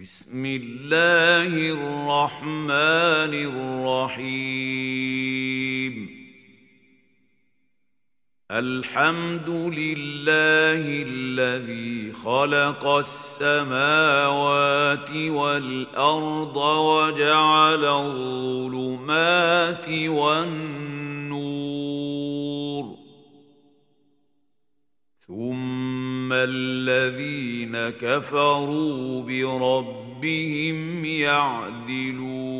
بسم الله الرحمن الرحيم. الحمد لله الذي خلق السماوات والأرض وجعل الظلمات والنور. ثم الذين كفروا بربهم يعدلون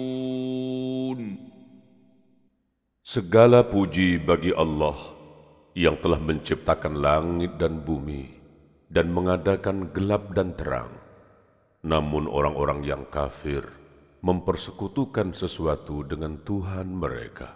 Segala puji bagi Allah yang telah menciptakan langit dan bumi dan mengadakan gelap dan terang. Namun orang-orang yang kafir mempersekutukan sesuatu dengan Tuhan mereka.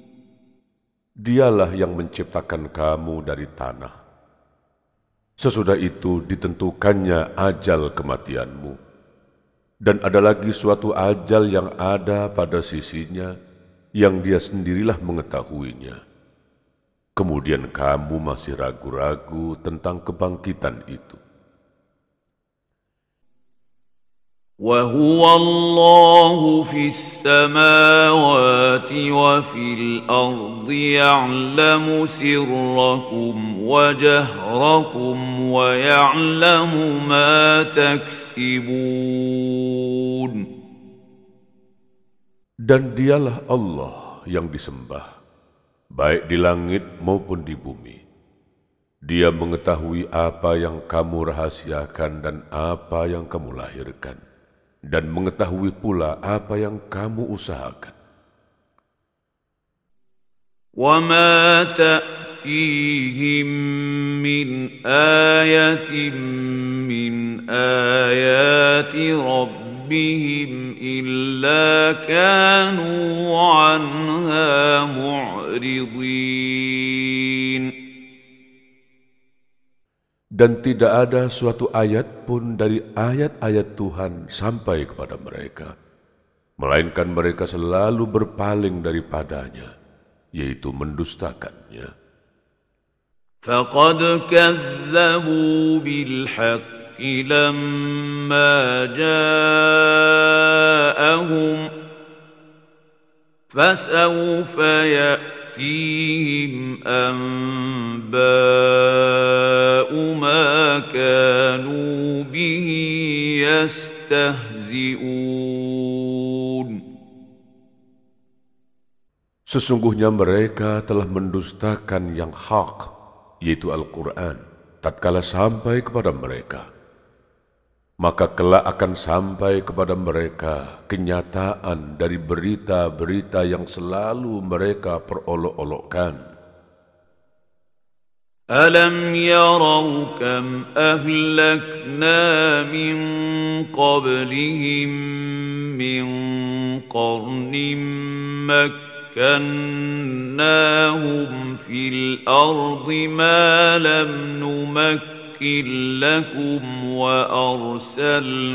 Dialah yang menciptakan kamu dari tanah. Sesudah itu ditentukannya ajal kematianmu. Dan ada lagi suatu ajal yang ada pada sisinya yang dia sendirilah mengetahuinya. Kemudian kamu masih ragu-ragu tentang kebangkitan itu. وهو الله في السماوات وفي الارض يعلم سركم وجهركم ويعلم ما تكسبون Dan dialah Allah yang disembah, baik di langit maupun di bumi. Dia mengetahui apa yang kamu rahasiakan dan apa yang kamu lahirkan dan mengetahui pula apa yang kamu usahakan. وما تأتيهم من آية من آيات ربهم إلا كانوا عنها معرضين Dan tidak ada suatu ayat pun dari ayat-ayat Tuhan sampai kepada mereka, melainkan mereka selalu berpaling daripadanya, yaitu mendustakannya. فقد كذبوا بالحق لما جاءهم فسوف يأتيهم أنباء ما كانوا به يستهزئون Sesungguhnya mereka telah mendustakan yang hak, yaitu Al-Quran, tatkala sampai kepada mereka. Maka kelak akan sampai kepada mereka kenyataan dari berita-berita yang selalu mereka perolok-olokkan. ألم يروا كم أهلكنا من قبلهم من قرن مكناهم في الأرض ما لم نمكن لكم وأرسلنا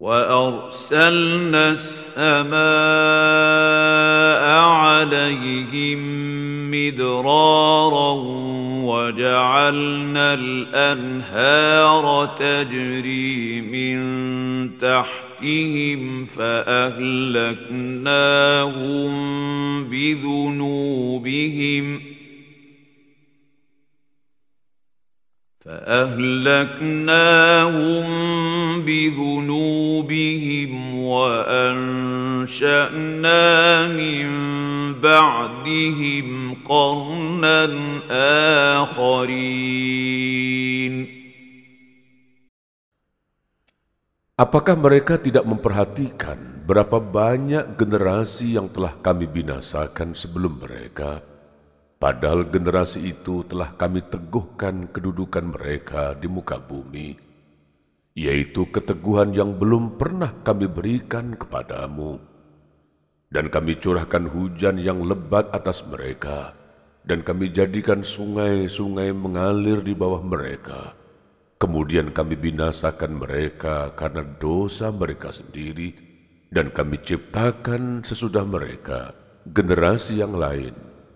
وأرسلنا السماء عليهم مدرارا وجعلنا الأنهار تجري من تحتهم فأهلكناهم بذنوبهم فأهلكناهم بذنوبهم وأنشأنا من بعدهم قرنا آخرين Apakah mereka tidak memperhatikan berapa banyak generasi yang telah kami binasakan sebelum mereka? Padahal generasi itu telah kami teguhkan kedudukan mereka di muka bumi, yaitu keteguhan yang belum pernah kami berikan kepadamu. Dan kami curahkan hujan yang lebat atas mereka, dan kami jadikan sungai-sungai mengalir di bawah mereka. Kemudian kami binasakan mereka karena dosa mereka sendiri, dan kami ciptakan sesudah mereka generasi yang lain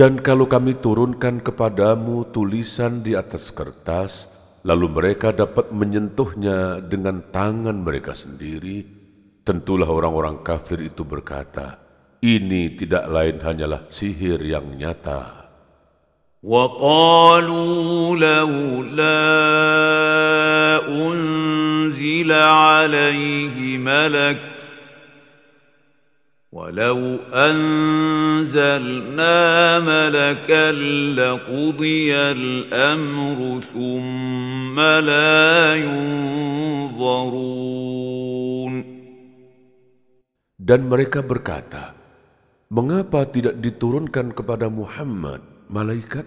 Dan kalau kami turunkan kepadamu tulisan di atas kertas, lalu mereka dapat menyentuhnya dengan tangan mereka sendiri, tentulah orang-orang kafir itu berkata, ini tidak lain hanyalah sihir yang nyata. وقالوا لولا أنزل عليه ملك ولو انزلنا ملكا لقضي الامر ثم لا ينظرون Dan mereka berkata, Mengapa tidak diturunkan kepada Muhammad malaikat?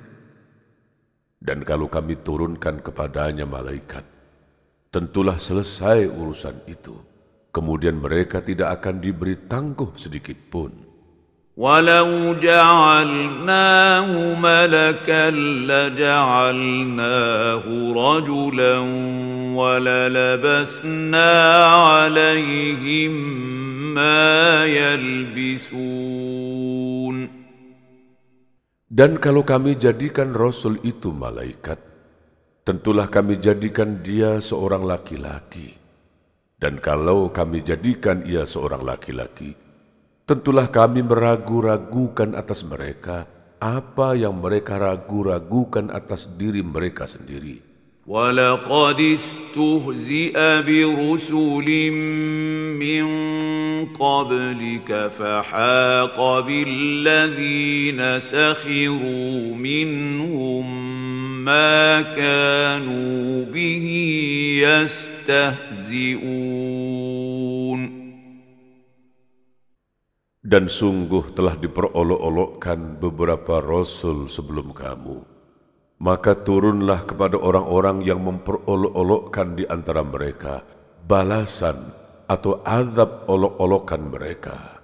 Dan kalau kami turunkan kepadanya malaikat, tentulah selesai urusan itu. kemudian mereka tidak akan diberi tangguh sedikit pun. Walau ja'alnahu malakan laja'alnahu rajulan walalabasna alaihim ma yalbisun. Dan kalau kami jadikan Rasul itu malaikat, tentulah kami jadikan dia seorang laki-laki. Dan kalau kami jadikan ia seorang laki-laki, tentulah kami meragu-ragukan atas mereka apa yang mereka ragu-ragukan atas diri mereka sendiri. ولقد استهزئ برسل من قبلك فحاق بالذين سخروا منهم ما كانوا به يستهزئون Dan sungguh telah diperolok-olokkan beberapa rasul sebelum kamu. Maka turunlah kepada orang-orang yang memperolok-olokkan di antara mereka balasan atau azab olok-olokan mereka.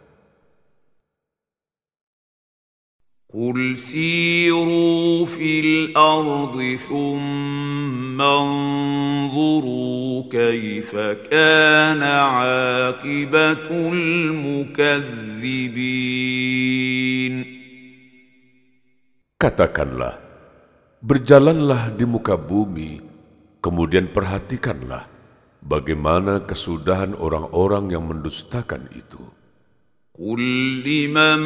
قل سيروا في الارض ثم انظروا كيف كان عاقبه المكذبين Katakanlah, berjalanlah di muka bumi, kemudian perhatikanlah bagaimana kesudahan orang-orang yang mendustakan itu. قل لمن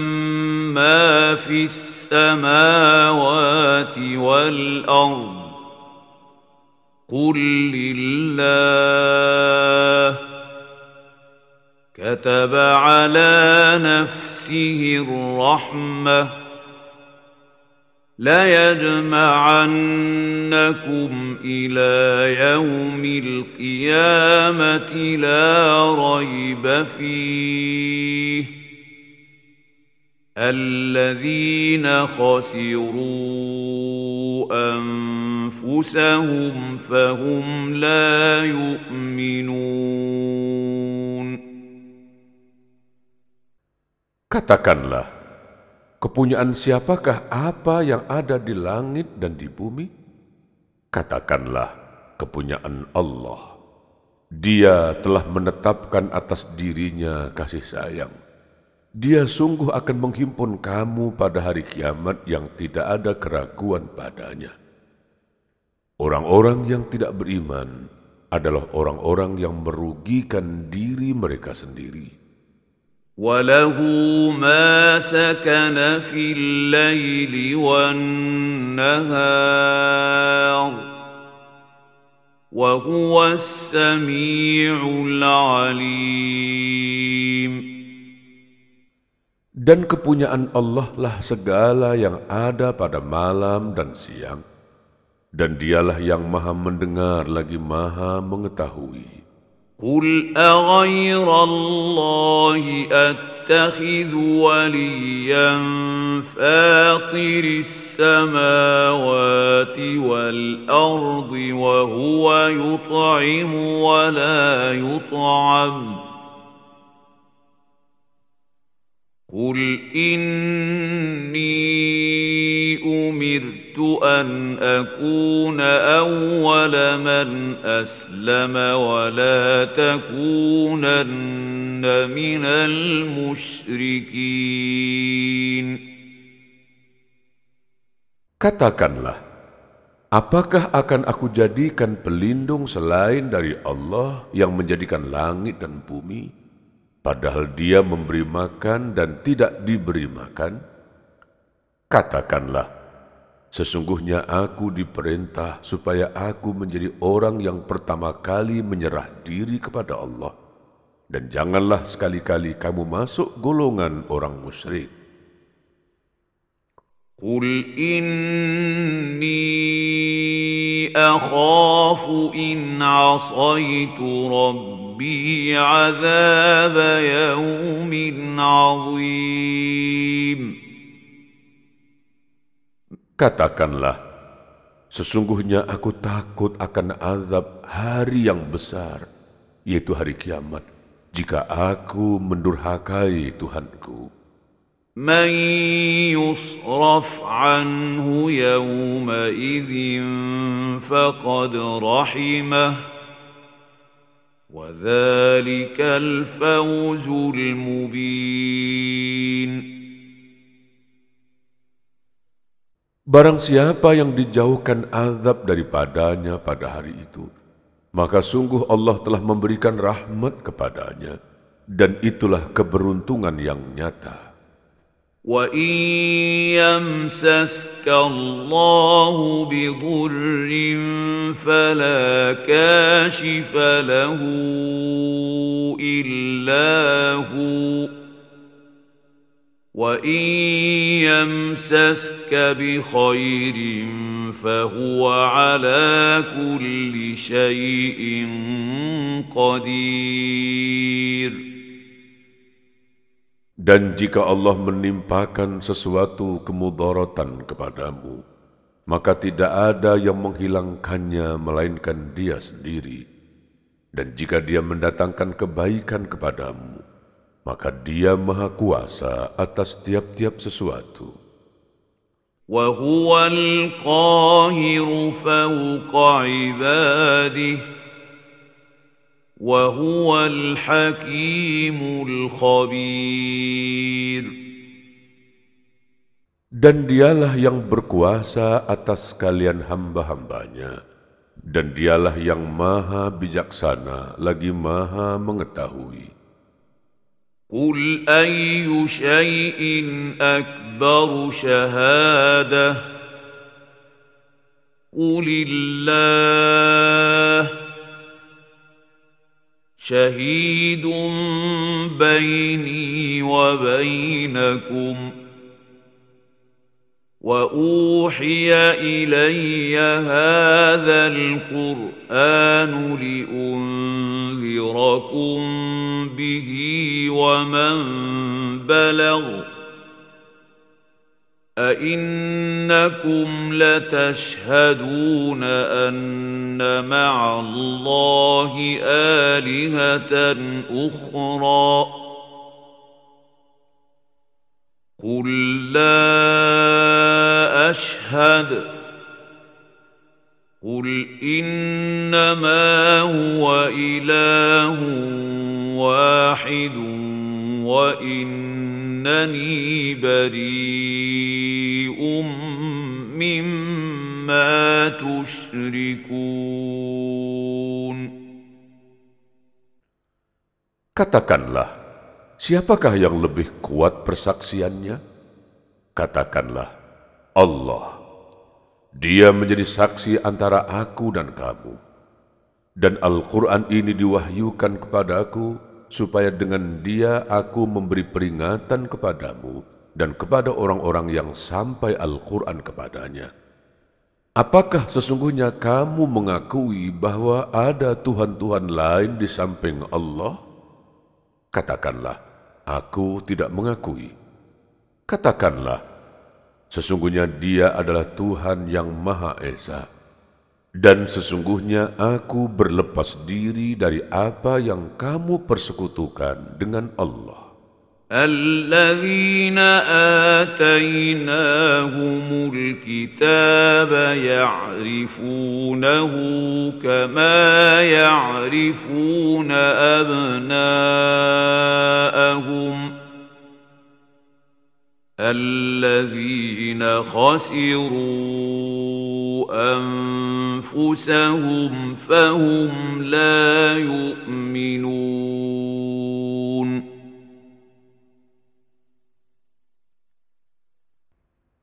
ما في السماوات والارض قل لله كتب على نفسه الرحمه ليجمعنكم إلى يوم القيامه لا ريب فيه الذين خسروا انفسهم فهم لا يؤمنون Katakanlah, kepunyaan siapakah apa yang ada di langit dan di bumi? Katakanlah, kepunyaan Allah. Dia telah menetapkan atas dirinya kasih sayang dia sungguh akan menghimpun kamu pada hari kiamat yang tidak ada keraguan padanya. Orang-orang yang tidak beriman adalah orang-orang yang merugikan diri mereka sendiri. وله ما سكن في الليل والنهار وهو السميع العليم Dan kepunyaan Allah lah segala yang ada pada malam dan siang, dan dialah yang maha mendengar lagi maha mengetahui. قل أغير الله أتخذ وليا فاطر السماوات والأرض وهو يطعم ولا يطعم قل إني أمرت أن أكون أول من أسلم ولا تكونن من المشركين Katakanlah, apakah akan aku jadikan pelindung selain dari Allah yang menjadikan langit dan bumi? padahal dia memberi makan dan tidak diberi makan? Katakanlah, Sesungguhnya aku diperintah supaya aku menjadi orang yang pertama kali menyerah diri kepada Allah. Dan janganlah sekali-kali kamu masuk golongan orang musyrik. Qul inni akhafu in asaitu rabbi azab yaumin azim. Katakanlah, sesungguhnya aku takut akan azab hari yang besar, yaitu hari kiamat, jika aku mendurhakai Tuhanku. من يصرف عنه يومئذ فقد رحمه وذلك الفوز المبين Barang siapa yang dijauhkan azab daripadanya pada hari itu, maka sungguh Allah telah memberikan rahmat kepadanya, dan itulah keberuntungan yang nyata. وَإِن يَمْسَسْكَ اللَّهُ بِضُرٍّ فَلَا كَاشِفَ لَهُ إِلَّا هُوَ وَإِن يَمْسَسْكَ بِخَيْرٍ فَهُوَ عَلَى كُلِّ شَيْءٍ قَدِيرٌ Dan jika Allah menimpakan sesuatu kemudaratan kepadamu, maka tidak ada yang menghilangkannya melainkan dia sendiri. Dan jika dia mendatangkan kebaikan kepadamu, maka dia maha kuasa atas tiap-tiap sesuatu. وهو القاهر فوق عباده وهو الحكيم الخبير Dan dialah yang berkuasa atas kalian hamba-hambanya. Dan dialah yang maha bijaksana lagi maha mengetahui. قل أي شيء أكبر شهادة قل الله شهيد بيني وبينكم واوحي الي هذا القران لانذركم به ومن بلغ أئنكم لتشهدون أن مع الله آلهة أخرى قل لا أشهد قل إنما هو إله واحد وإنني بريء مما تشركون Katakanlah, siapakah yang lebih kuat persaksiannya? Katakanlah, Allah. Dia menjadi saksi antara aku dan kamu. Dan Al-Quran ini diwahyukan kepadaku, supaya dengan dia aku memberi peringatan kepadamu dan kepada orang-orang yang sampai Al-Quran kepadanya. Apakah sesungguhnya kamu mengakui bahwa ada Tuhan-Tuhan lain di samping Allah? Katakanlah, aku tidak mengakui. Katakanlah, sesungguhnya dia adalah Tuhan yang Maha Esa. Dan sesungguhnya aku berlepas diri dari apa yang kamu persekutukan dengan Allah. الذين آتيناهم الكتاب يعرفونه كما يعرفون أبناءهم الذين خسروا أنفسهم فهم لا يؤمنون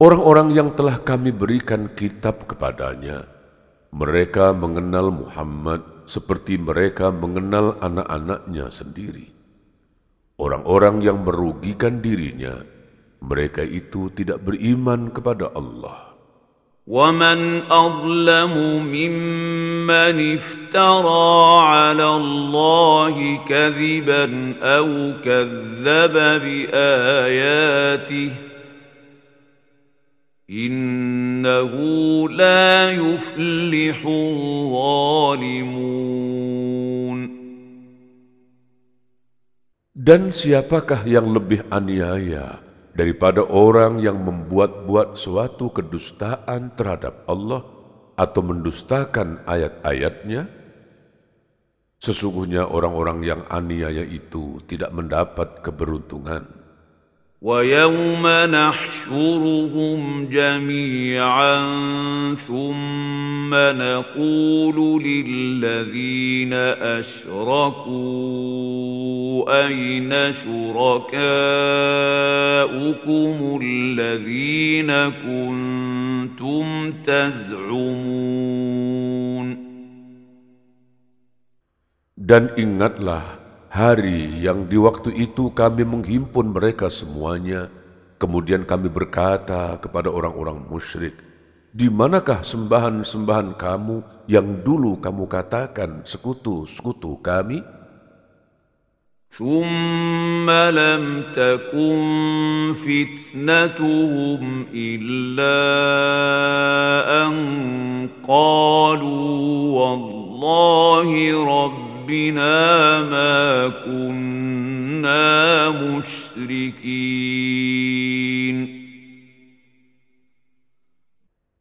Orang-orang yang telah kami berikan kitab kepadanya, mereka mengenal Muhammad seperti mereka mengenal anak-anaknya sendiri. Orang-orang yang merugikan dirinya, mereka itu tidak beriman kepada Allah. ومن أظلم ممن افترى على الله كذبا أو كذب بآياته إنه لا يفلح الظالمون Dan siapakah yang lebih aniaya daripada orang yang membuat-buat suatu kedustaan terhadap Allah atau mendustakan ayat-ayatnya? Sesungguhnya orang-orang yang aniaya itu tidak mendapat keberuntungan. ويوم نحشرهم جميعا ثم نقول للذين أشركوا أين شركاؤكم الذين كنتم تزعمون؟ Dan ingatlah hari yang di waktu itu kami menghimpun mereka semuanya, kemudian kami berkata kepada orang-orang musyrik, di manakah sembahan-sembahan kamu yang dulu kamu katakan sekutu-sekutu kami? ثم لم تكن فتنتهم إلا أن قالوا والله رب ربنا ما كنا مشركين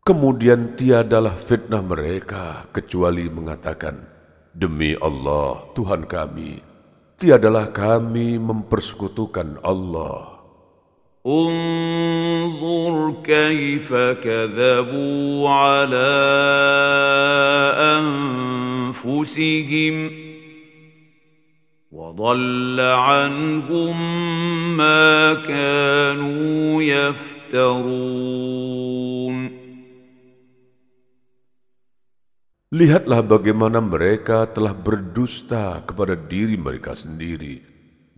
Kemudian tiadalah fitnah mereka kecuali mengatakan, Demi Allah, Tuhan kami, tiadalah kami mempersekutukan Allah. انظر كيف كذبوا على أنفسهم وضل عنهم ما كانوا يفترون Lihatlah bagaimana mereka telah berdusta kepada diri mereka sendiri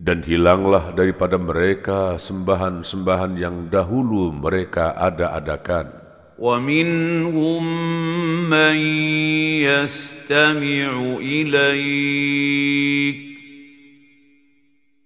dan hilanglah daripada mereka sembahan-sembahan yang dahulu mereka ada-adakan. ومنهم من يستمع إليك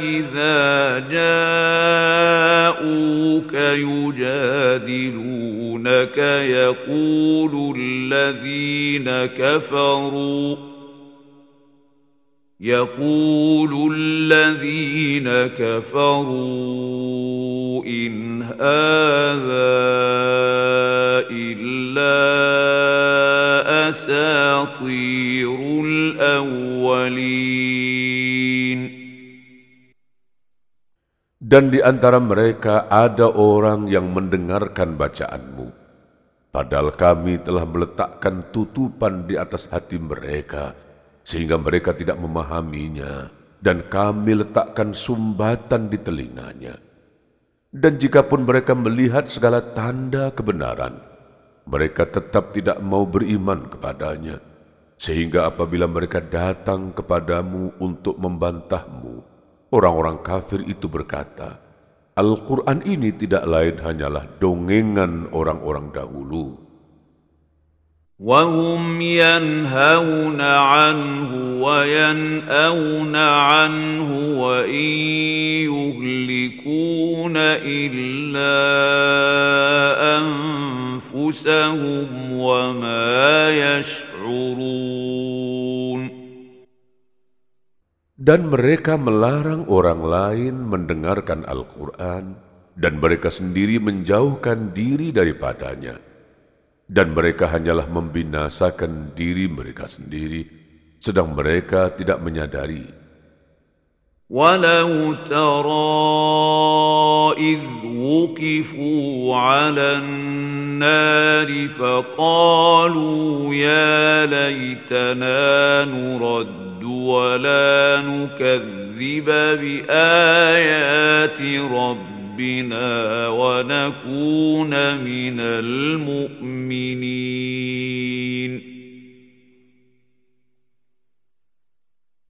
إذا جاءوك يجادلونك يقول الذين كفروا يقول الذين كفروا إن هذا إلا أساطير الأولين Dan di antara mereka ada orang yang mendengarkan bacaanmu. Padahal kami telah meletakkan tutupan di atas hati mereka, sehingga mereka tidak memahaminya, dan kami letakkan sumbatan di telinganya. Dan jikapun mereka melihat segala tanda kebenaran, mereka tetap tidak mau beriman kepadanya. Sehingga apabila mereka datang kepadamu untuk membantahmu, Orang-orang kafir itu berkata, Al-Quran ini tidak lain hanyalah dongengan orang-orang dahulu. وهم ينهون عنه وينأون عنه وإن يهلكون إلا أنفسهم وما يشعرون dan mereka melarang orang lain mendengarkan Al-Quran, dan mereka sendiri menjauhkan diri daripadanya, dan mereka hanyalah membinasakan diri mereka sendiri, sedang mereka tidak menyadari. Walau wukifu ala nari faqalu ya laytana نرد ولا نكذب بآيات ربنا ونكون من المؤمنين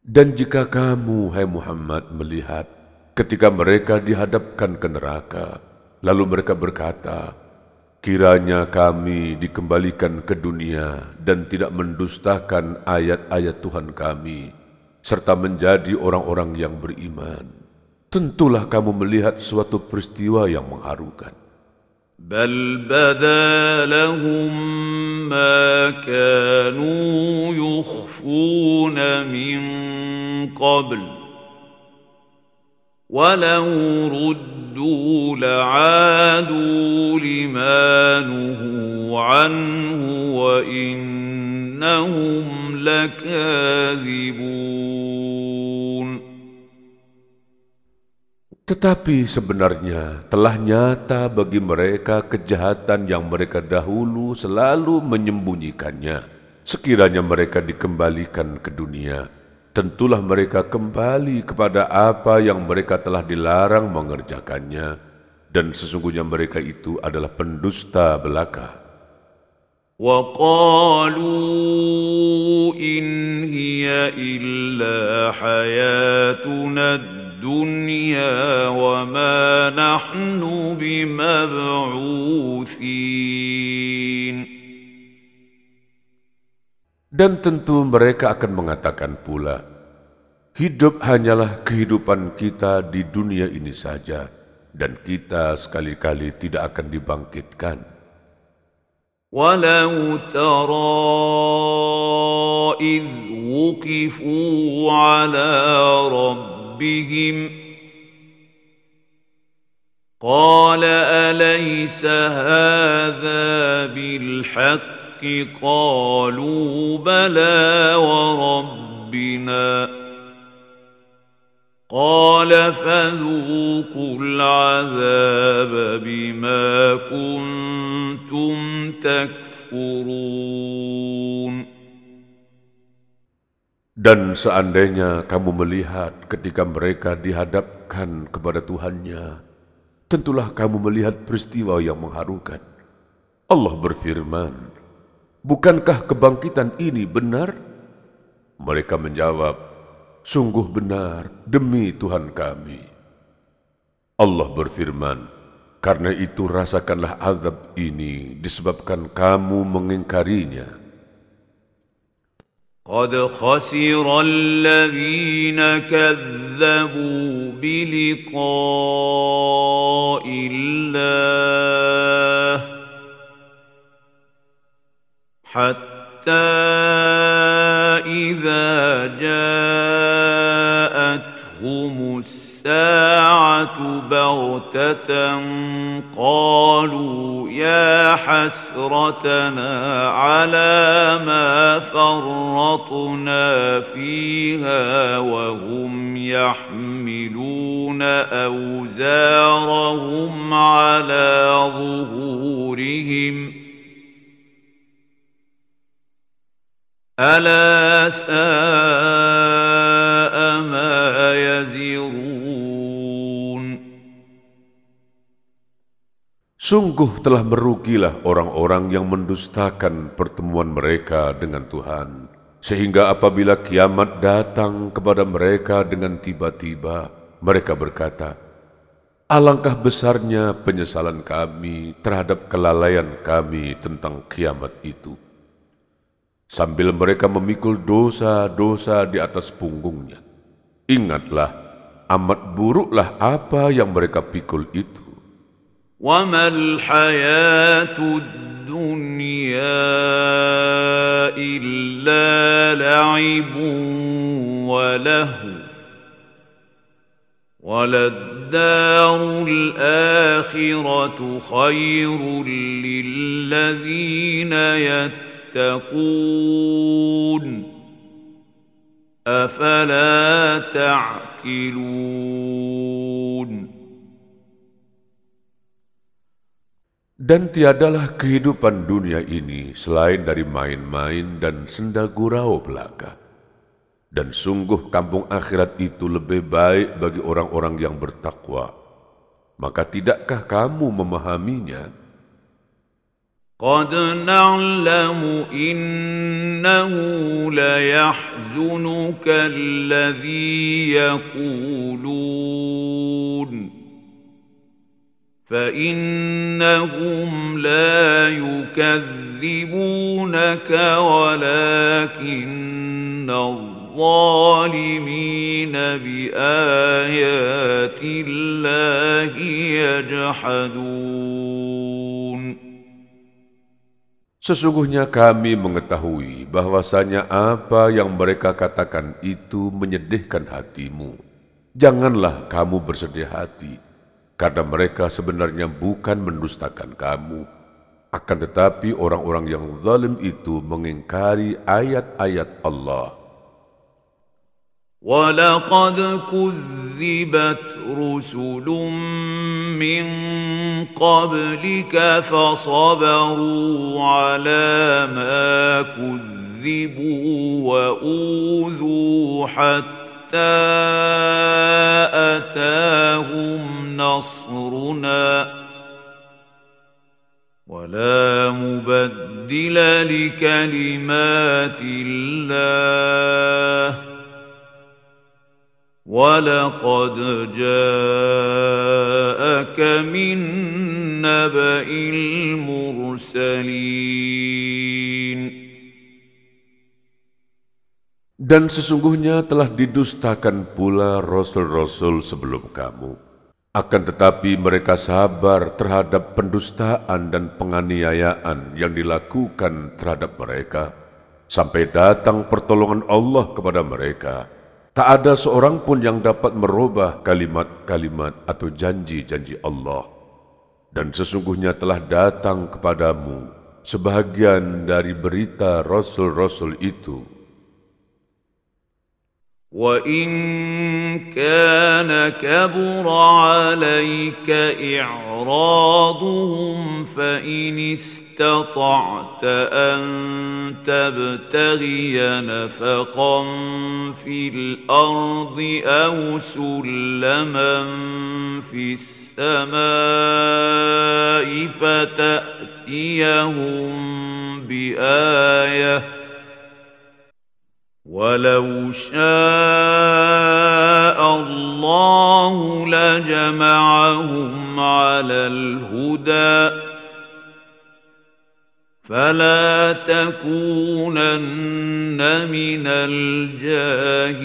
Dan jika kamu, hai Muhammad, melihat ketika mereka dihadapkan ke neraka, lalu mereka berkata, Kiranya kami dikembalikan ke dunia dan tidak mendustakan ayat-ayat Tuhan kami, serta menjadi orang-orang yang beriman. Tentulah kamu melihat suatu peristiwa yang mengharukan. بل بدا لهم ما كانوا يخفون من قبل ولو ردوا لعادوا لما نهوا عنه وانهم لكاذبون Tetapi sebenarnya telah nyata bagi mereka kejahatan yang mereka dahulu selalu menyembunyikannya. Sekiranya mereka dikembalikan ke dunia, tentulah mereka kembali kepada apa yang mereka telah dilarang mengerjakannya, dan sesungguhnya mereka itu adalah pendusta belaka. وقالوا إن هي إلا حياتنا الدنيا وما نحن بمبعوثين Dan tentu mereka akan mengatakan pula, hidup hanyalah kehidupan kita di dunia ini saja, dan kita sekali-kali tidak akan dibangkitkan. ولو ترى إذ وقفوا على ربهم ربهم قال اليس هذا بالحق قالوا بلى وربنا قال فذوقوا العذاب بما كنتم تكفرون Dan seandainya kamu melihat ketika mereka dihadapkan kepada Tuhannya, tentulah kamu melihat peristiwa yang mengharukan. Allah berfirman, Bukankah kebangkitan ini benar? Mereka menjawab, Sungguh benar demi Tuhan kami. Allah berfirman, Karena itu rasakanlah azab ini disebabkan kamu mengingkarinya. قد خسر الذين كذبوا بلقاء الله حتى إذا جاءتهم الساعة بغتة قالوا يا حسرتنا على ما فرطنا فيها وهم يحملون أوزارهم على ظهورهم ألا ساء ما يزرون Sungguh telah merugilah orang-orang yang mendustakan pertemuan mereka dengan Tuhan. Sehingga apabila kiamat datang kepada mereka dengan tiba-tiba, mereka berkata, Alangkah besarnya penyesalan kami terhadap kelalaian kami tentang kiamat itu. Sambil mereka memikul dosa-dosa di atas punggungnya. Ingatlah, amat buruklah apa yang mereka pikul itu. وما الحياة الدنيا إلا لعب ولهو وللدار الآخرة خير للذين يتقون أفلا تعقلون Dan tiadalah kehidupan dunia ini selain dari main-main dan senda gurau belaka. Dan sungguh kampung akhirat itu lebih baik bagi orang-orang yang bertakwa. Maka tidakkah kamu memahaminya? قد نعلم إنه ليحزنك الذي يقولون فانهم لا يكذبونك ولكن الظالمين بايات الله يجحدون Sesungguhnya kami mengetahui bahwasanya apa yang mereka katakan itu menyedihkan hatimu. Janganlah kamu bersedih hati karena mereka sebenarnya bukan mendustakan kamu, akan tetapi orang-orang yang zalim itu mengingkari ayat-ayat Allah. ولقد كذبت رسل من قبلك فصبروا على ما كذبوا واوذوا حتى اتاهم نصرنا ولا مبدل لكلمات الله ولقد جاءك من نبأ المرسلين Dan sesungguhnya telah didustakan pula rasul-rasul sebelum kamu. Akan tetapi mereka sabar terhadap pendustaan dan penganiayaan yang dilakukan terhadap mereka, sampai datang pertolongan Allah kepada mereka. Tak ada seorang pun yang dapat merubah kalimat-kalimat atau janji-janji Allah. Dan sesungguhnya telah datang kepadamu sebahagian dari berita rasul-rasul itu وان كان كبر عليك اعراضهم فان استطعت ان تبتغي نفقا في الأرض أو سلما في السماء فتاتيهم بايه ولو شاء الله لجمعهم على الهدى فلا تكونن من الجاهلين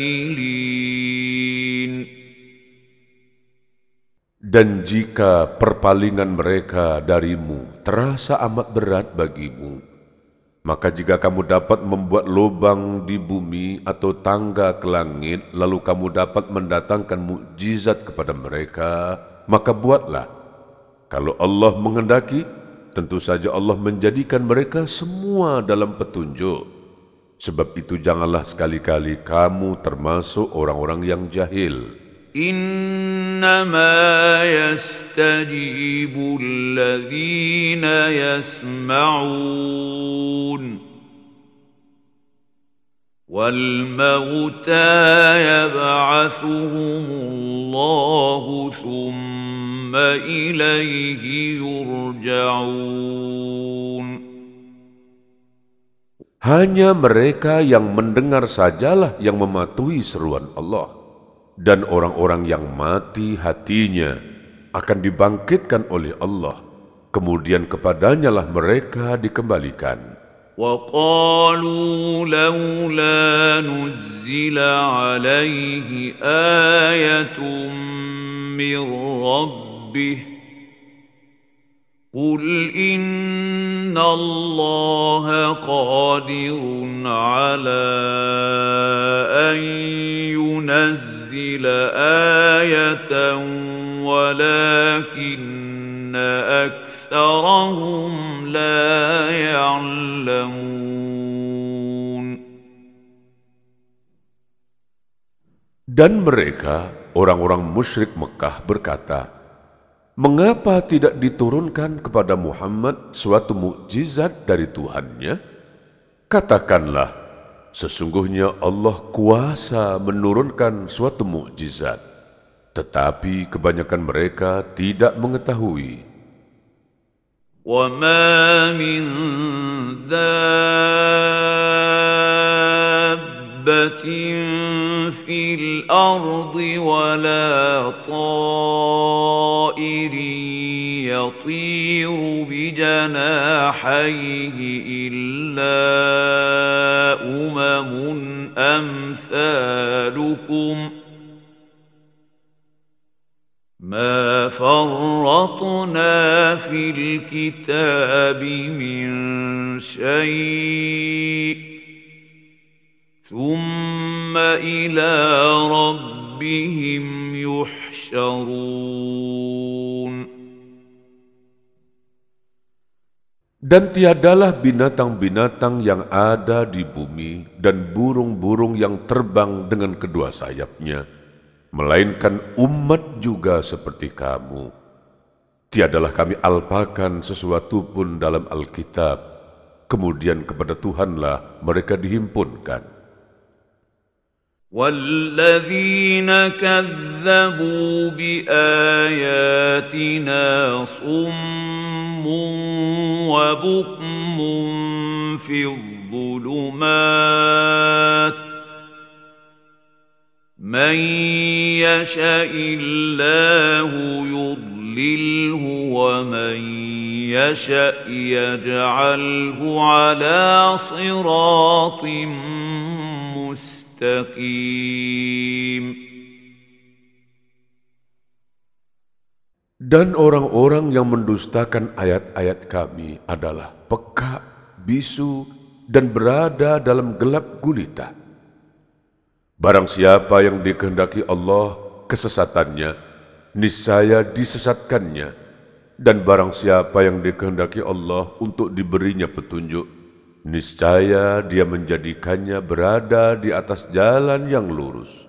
Dan jika perpalingan mereka darimu terasa amat berat bagimu, maka jika kamu dapat membuat lubang di bumi atau tangga ke langit, lalu kamu dapat mendatangkan mukjizat kepada mereka, maka buatlah. Kalau Allah mengendaki, tentu saja Allah menjadikan mereka semua dalam petunjuk. Sebab itu janganlah sekali-kali kamu termasuk orang-orang yang jahil. انما يستجيب الذين يسمعون والموتى يبعثهم الله ثم اليه يرجعون Hanya mereka yang mendengar sajalah yang mematuhi seruan Allah. Dan orang-orang yang mati hatinya akan dibangkitkan oleh Allah. Kemudian kepadanya lah mereka dikembalikan. وقالوا لولا نزل عليه ايه من ربه قل ان الله قادر على ان ينزل ايه ولكن اكثرهم لا يعلمون Dan mereka, orang-orang musyrik Mekah berkata, Mengapa tidak diturunkan kepada Muhammad suatu mukjizat dari Tuhannya? Katakanlah, sesungguhnya Allah kuasa menurunkan suatu mukjizat, tetapi kebanyakan mereka tidak mengetahui. وما من دابة في الأرض ولا طائر يطير بجناحيه إلا أمم أمثالكم ۖ ما فرطنا في الكتاب من شيء ثم إلى ربهم يحشرون Dan tiadalah binatang-binatang yang ada di bumi dan burung-burung yang terbang dengan kedua sayapnya, melainkan umat juga seperti kamu. Tiadalah kami alpakan sesuatu pun dalam Alkitab, kemudian kepada Tuhanlah mereka dihimpunkan. والذين كذبوا بآياتنا صم وبكم في الظلمات من يشاء الله يضلله ومن يشاء يجعله على صراط مستقيم Dan orang-orang yang mendustakan ayat-ayat kami adalah peka, bisu, dan berada dalam gelap gulita. Barang siapa yang dikehendaki Allah kesesatannya, niscaya disesatkannya. Dan barang siapa yang dikehendaki Allah untuk diberinya petunjuk, niscaya dia menjadikannya berada di atas jalan yang lurus.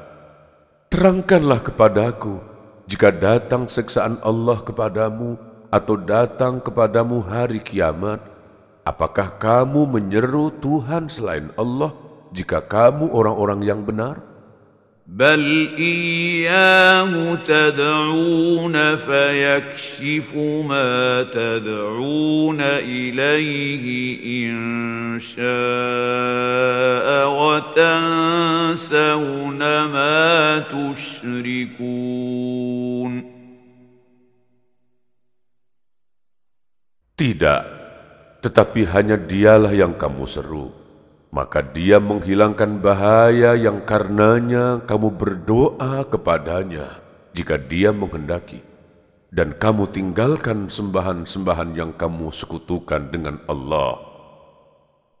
terangkanlah kepadaku jika datang seksaan Allah kepadamu atau datang kepadamu hari kiamat, apakah kamu menyeru Tuhan selain Allah jika kamu orang-orang yang benar? بل إياه تدعون فيكشف ما تدعون إليه إن شاء وتنسون ما تشركون Tidak, tetapi hanya dialah yang kamu seru. Maka dia menghilangkan bahaya yang karenanya kamu berdoa kepadanya jika dia menghendaki, dan kamu tinggalkan sembahan-sembahan yang kamu sekutukan dengan Allah.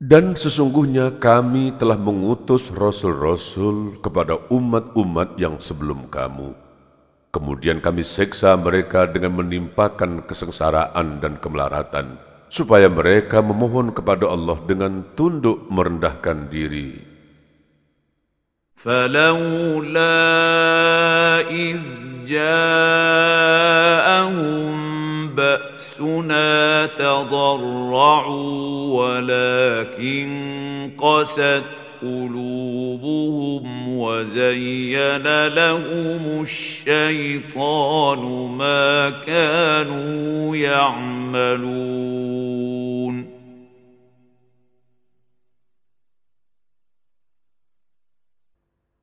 Dan sesungguhnya kami telah mengutus rasul-rasul kepada umat-umat yang sebelum kamu. Kemudian kami seksa mereka dengan menimpakan kesengsaraan dan kemelaratan, supaya mereka memohon kepada Allah dengan tunduk merendahkan diri. فلولا إذ جاءهم بأسنا تضرعوا ولكن قست قلوبهم وزين لهم الشيطان ما كانوا يعملون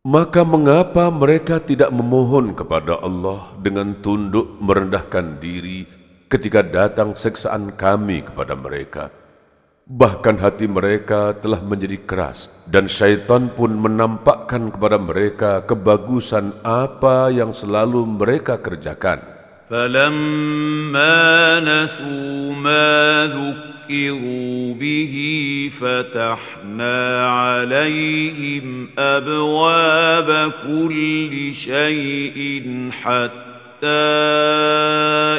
Maka mengapa mereka tidak memohon kepada Allah dengan tunduk merendahkan diri ketika datang seksaan kami kepada mereka. Bahkan hati mereka telah menjadi keras dan syaitan pun menampakkan kepada mereka kebagusan apa yang selalu mereka kerjakan. فلما نسوا ما ذكروا به فتحنا عليهم أبواب كل شيء حتى حتى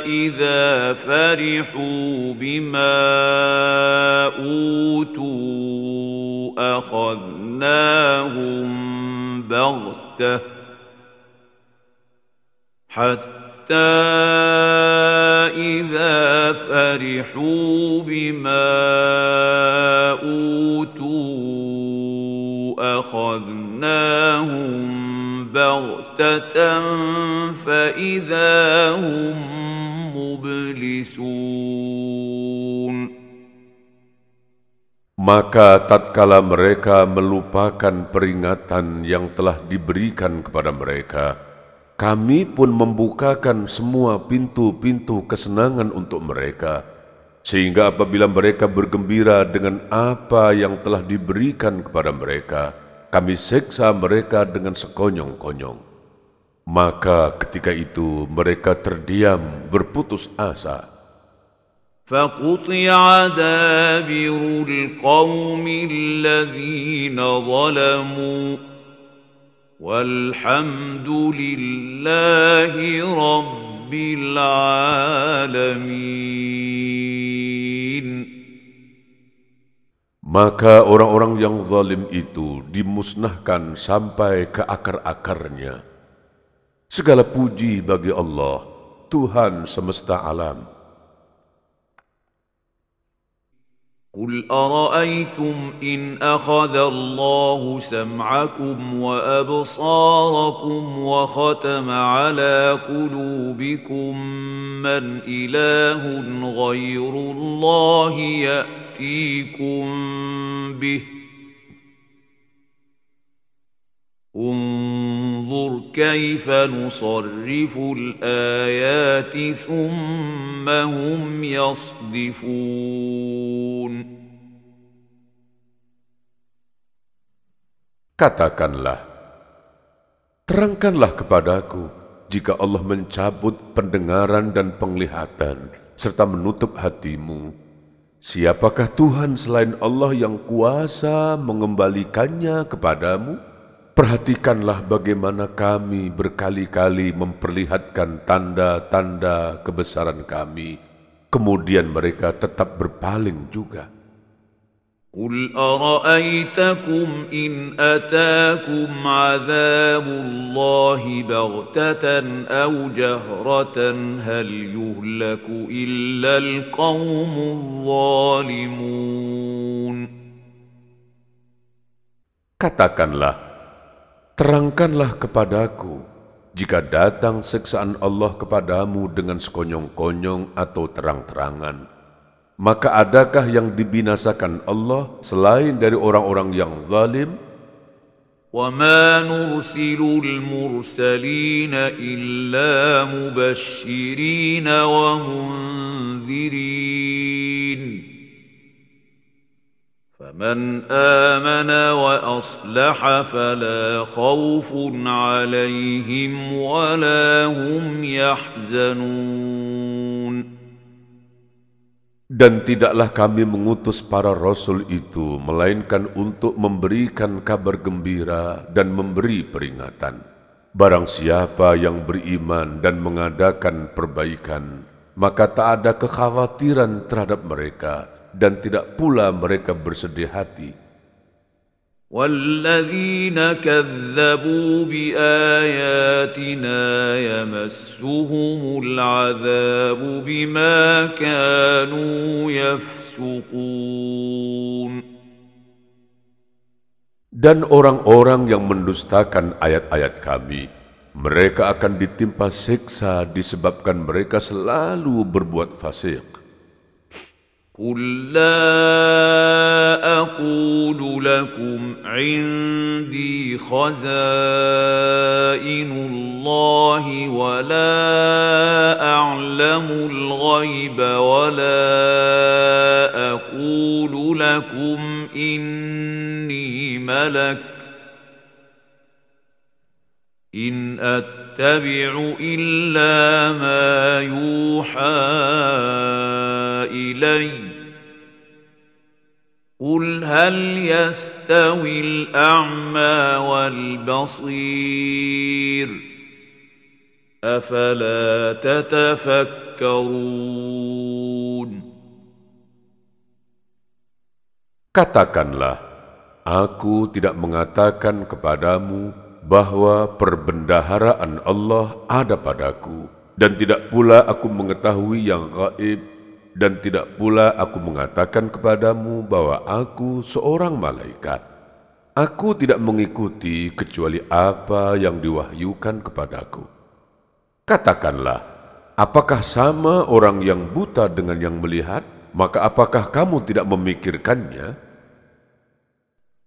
إذا فرحوا بما أوتوا أخذناهم بغتة حتى إذا فرحوا بما أوتوا أخذناهم بغتة فإذا هم مبلسون Maka tatkala mereka melupakan peringatan yang telah diberikan kepada mereka, kami pun membukakan semua pintu-pintu kesenangan untuk mereka, sehingga apabila mereka bergembira dengan apa yang telah diberikan kepada mereka, kami seksa mereka dengan sekonyong-konyong. Maka ketika itu mereka terdiam berputus asa. فقطع دابر القوم الذين ظلموا والحمد لله رب العالمين Maka orang-orang yang zalim itu dimusnahkan sampai ke akar-akarnya. Segala puji bagi Allah, Tuhan semesta alam. قل أرأيتم إن أخذ الله سمعكم وأبصاركم وختم على قلوبكم من إله غير الله يأتيكم به انظر كيف نصرف الآيات ثم هم يصدفون Katakanlah, terangkanlah kepadaku jika Allah mencabut pendengaran dan penglihatan serta menutup hatimu. Siapakah Tuhan selain Allah yang kuasa mengembalikannya kepadamu? Perhatikanlah bagaimana kami berkali-kali memperlihatkan tanda-tanda kebesaran kami, kemudian mereka tetap berpaling juga. قل أرأيتكم إن أتاكم عذاب الله بغتة أو جهرة هل يهلك إلا القوم الظالمون Katakanlah, Terangkanlah kepadaku jika datang siksaan Allah kepadamu dengan sekonyong-konyong atau terang-terangan. Maka adakah yang dibinasakan Allah selain dari orang-orang yang zalim? وما نرسل المرسلين إلا مبشرين ومنذرين فمن آمن وأصلح فلا خوف عليهم ولا هم يحزنون Dan tidaklah kami mengutus para rasul itu, melainkan untuk memberikan kabar gembira dan memberi peringatan. Barang siapa yang beriman dan mengadakan perbaikan, maka tak ada kekhawatiran terhadap mereka dan tidak pula mereka bersedih hati. والذين كذبوا بآياتنا يمسهم العذاب بما كانوا يفسقون Dan orang-orang yang mendustakan ayat-ayat kami, mereka akan ditimpa siksa disebabkan mereka selalu berbuat fasik. قل لا أقول لكم عندي خزائن الله ولا اعلم الغيب ولا أقول لكم اني ملك إن أتبع إلا ما يوحى اليّ. قل هل يستوي الأعمى والبصير؟ أفلا تتفكرون؟ Katakanlah, aku tidak mengatakan kepadamu bahwa perbendaharaan Allah ada padaku, dan tidak pula aku mengetahui yang gaib dan tidak pula aku mengatakan kepadamu bahwa aku seorang malaikat. Aku tidak mengikuti kecuali apa yang diwahyukan kepadaku. Katakanlah, apakah sama orang yang buta dengan yang melihat? Maka apakah kamu tidak memikirkannya?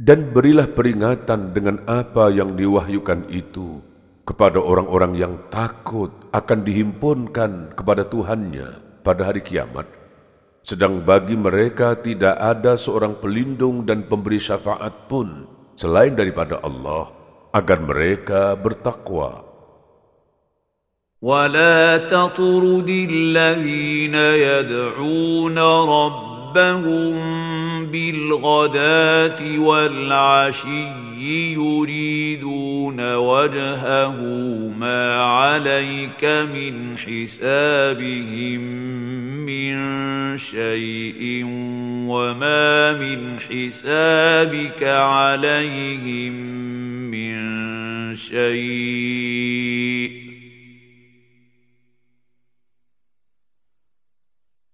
Dan berilah peringatan dengan apa yang diwahyukan itu kepada orang-orang yang takut akan dihimpunkan kepada Tuhannya pada hari kiamat. Sedang bagi mereka tidak ada seorang pelindung dan pemberi syafaat pun selain daripada Allah agar mereka bertakwa. ولا تطرد الذين يدعون ربهم ربهم بالغداة والعشي يريدون وجهه ما عليك من حسابهم من شيء وما من حسابك عليهم من شيء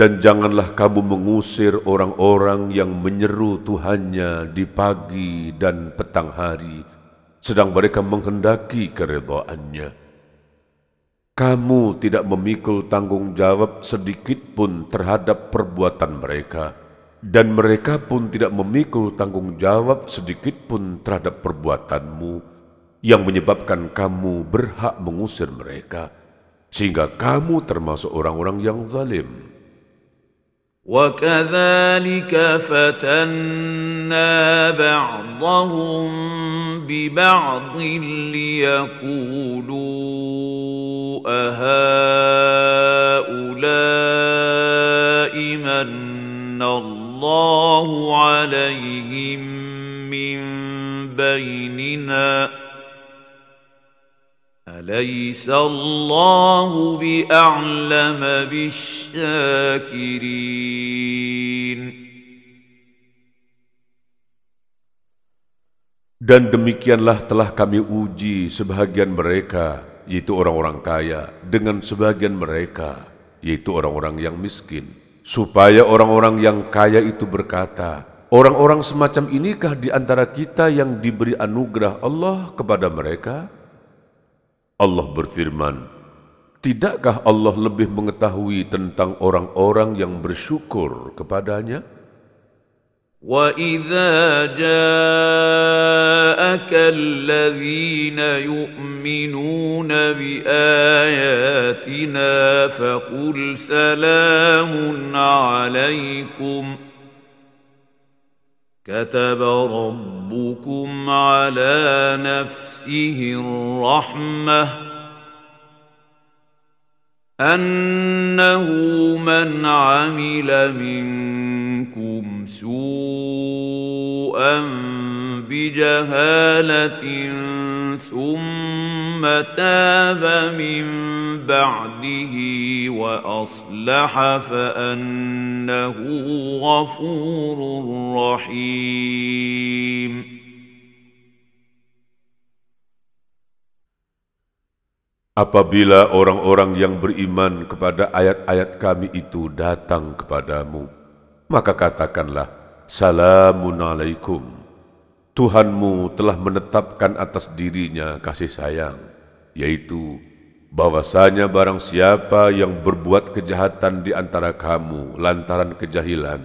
Dan janganlah kamu mengusir orang-orang yang menyeru Tuhannya di pagi dan petang hari, sedang mereka menghendaki keredaannya. Kamu tidak memikul tanggung jawab sedikit pun terhadap perbuatan mereka, dan mereka pun tidak memikul tanggung jawab sedikit pun terhadap perbuatanmu yang menyebabkan kamu berhak mengusir mereka, sehingga kamu termasuk orang-orang yang zalim. وكذلك فتنا بعضهم ببعض ليقولوا أهؤلاء من الله عليهم من بيننا أليس الله بأعلم بالشاكرين Dan demikianlah telah kami uji sebahagian mereka, yaitu orang-orang kaya, dengan sebahagian mereka, yaitu orang-orang yang miskin. Supaya orang-orang yang kaya itu berkata, Orang-orang semacam inikah di antara kita yang diberi anugerah Allah kepada mereka? Allah berfirman, Tidakkah Allah lebih mengetahui tentang orang-orang yang bersyukur kepadanya? وَإِذَا جَاءَكَ الَّذِينَ يُؤْمِنُونَ بِآيَاتِنَا فَقُلْ سَلَامٌ عَلَيْكُمْ ۖ كتب ربكم على نفسه الرحمة أنه من عمل منكم سوءا بجهاله ثم تاب من بعده واصلح فانه غفور رحيم Apabila orang-orang yang beriman kepada ayat-ayat kami itu datang kepadamu, maka katakanlah, Salamun alaikum. Tuhanmu telah menetapkan atas dirinya kasih sayang, yaitu bahwasanya barang siapa yang berbuat kejahatan di antara kamu lantaran kejahilan,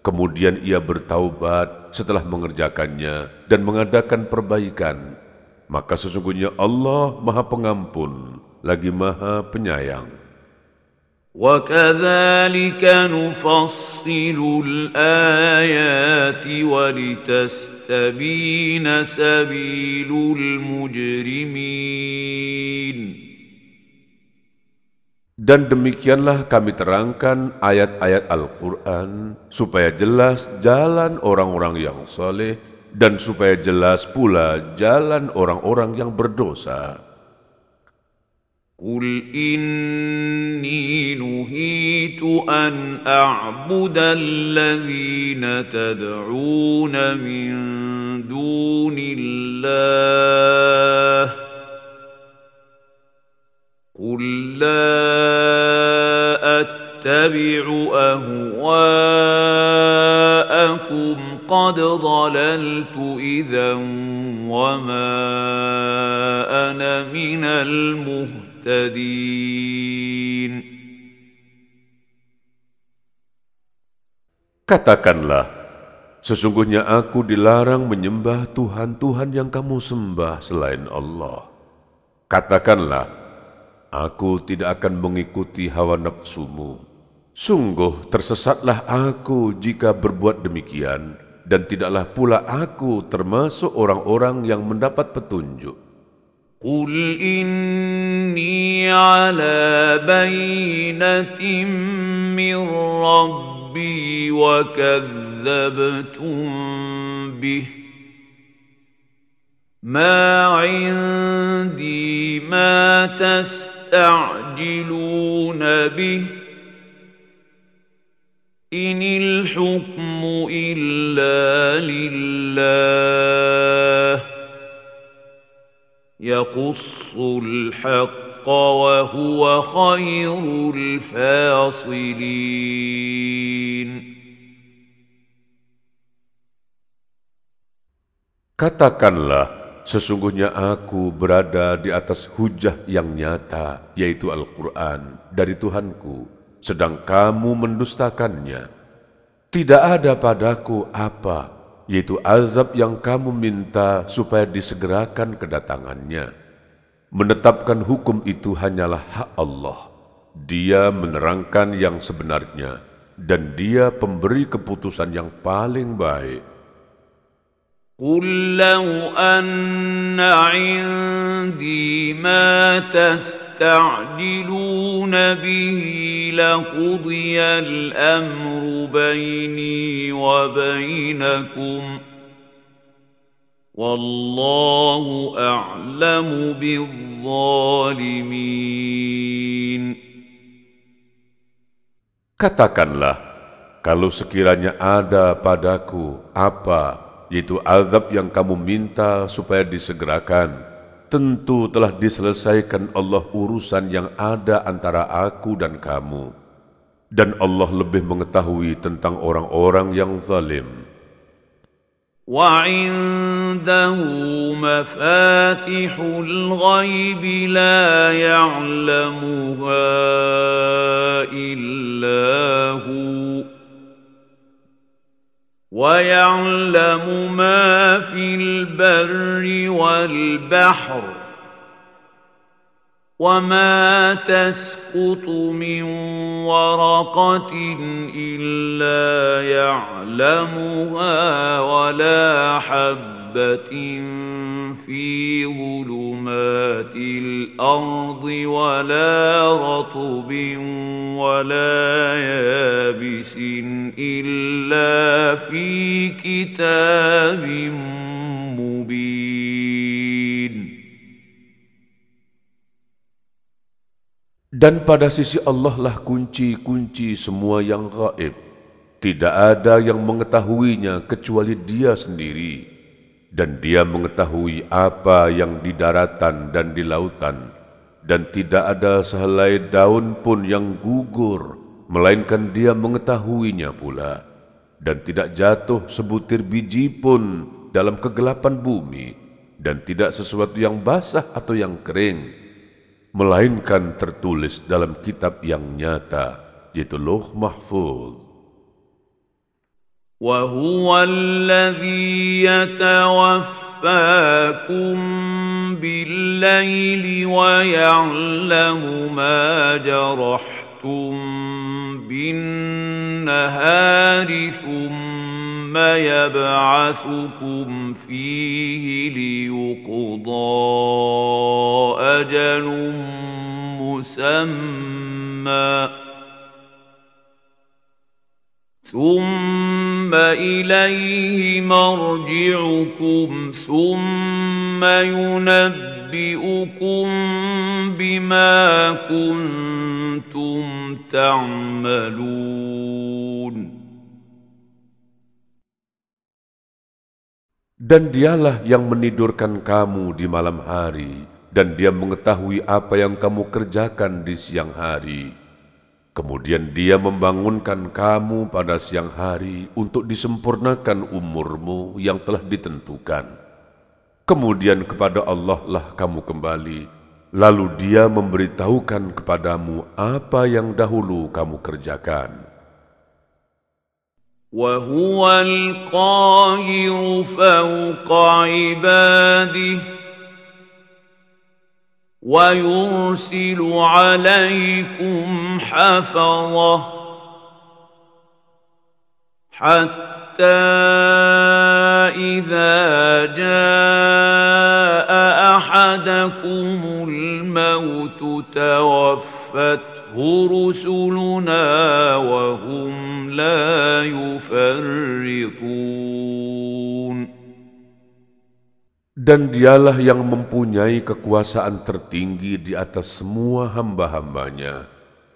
kemudian ia bertaubat setelah mengerjakannya dan mengadakan perbaikan, maka sesungguhnya Allah Maha Pengampun lagi Maha Penyayang. وكذلك نفصل الآيات ولتستبين سبيل المجرمين Dan demikianlah kami terangkan ayat-ayat Al-Quran supaya jelas jalan orang-orang yang saleh dan supaya jelas pula jalan orang-orang yang berdosa. قل إني نهيت أن أعبد الذين تدعون من دون الله قل لا أتبع أهواءكم قد ضللت إذا وما أنا من المهتدين muhtadin. Katakanlah, sesungguhnya aku dilarang menyembah Tuhan-Tuhan yang kamu sembah selain Allah. Katakanlah, aku tidak akan mengikuti hawa nafsumu. Sungguh tersesatlah aku jika berbuat demikian, dan tidaklah pula aku termasuk orang-orang yang mendapat petunjuk. قل إني على بينة من ربي وكذبتم به ما عندي ما تستعجلون به إن الحكم إلا لله يقص الحق وهو خير الفاصلين Katakanlah, sesungguhnya aku berada di atas hujah yang nyata, yaitu Al-Quran, dari Tuhanku, sedang kamu mendustakannya. Tidak ada padaku apa yaitu azab yang kamu minta supaya disegerakan kedatangannya. Menetapkan hukum itu hanyalah hak Allah. Dia menerangkan yang sebenarnya, dan dia pemberi keputusan yang paling baik. قل لو أن عندي ما تستعجلون به لقضي الأمر بيني وبينكم والله أعلم بالظالمين Katakanlah, kalau sekiranya ada padaku apa, yaitu azab yang kamu minta supaya disegerakan, tentu telah diselesaikan Allah urusan yang ada antara aku dan kamu. Dan Allah lebih mengetahui tentang orang-orang yang zalim. وعنده مفاتح الغيب لا يعلمها الا هو ويعلم ما في البر والبحر وما تسقط من ورقة إلا يعلمها ولا حبة في ظلمات الأرض ولا رطب ولا يابس إلا في كتاب مبين Dan pada sisi Allah lah kunci-kunci semua yang gaib. Tidak ada yang mengetahuinya kecuali dia sendiri. Dan dia mengetahui apa yang di daratan dan di lautan. Dan tidak ada sehelai daun pun yang gugur, melainkan dia mengetahuinya pula. Dan tidak jatuh sebutir biji pun dalam kegelapan bumi. Dan tidak sesuatu yang basah atau yang kering melainkan tertulis dalam kitab yang nyata, yaitu Loh Mahfuz. وهو الذي يتوفاكم بالليل ويعلم ما جرحتم بالنهار ثم يبعثكم فيه ليقضى أجل مسمى. ثم إليه مرجعكم ثم ينبئكم بما كنتم تعملون Dan dialah yang menidurkan kamu di malam hari, dan dia mengetahui apa yang kamu kerjakan di siang hari. Kemudian dia membangunkan kamu pada siang hari untuk disempurnakan umurmu yang telah ditentukan. Kemudian kepada Allah lah kamu kembali, lalu dia memberitahukan kepadamu apa yang dahulu kamu kerjakan. وهو القاهر فوق عباده ويرسل عليكم حفظة حتى إذا جاء أحدكم الموت توفته رسلنا وهم لا يفرطون. Dan dialah yang mempunyai kekuasaan tertinggi di atas semua hamba-hambanya,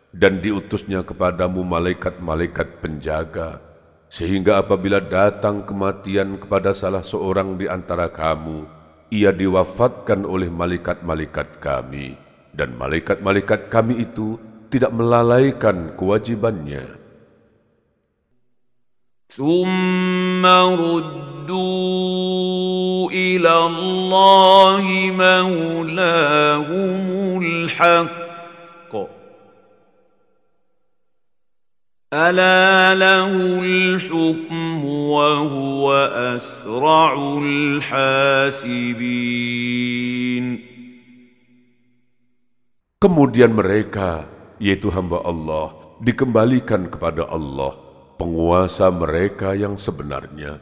dan diutusnya kepadamu malaikat-malaikat penjaga, sehingga apabila datang kematian kepada salah seorang di antara kamu, ia diwafatkan oleh malaikat-malaikat kami, dan malaikat-malaikat kami itu tidak melalaikan kewajibannya. ثم ردوا إلى الله مولاهم الحق ألا له الحكم وهو أسرع الحاسبين Kemudian mereka, yaitu hamba Allah, dikembalikan kepada Allah, penguasa mereka yang sebenarnya.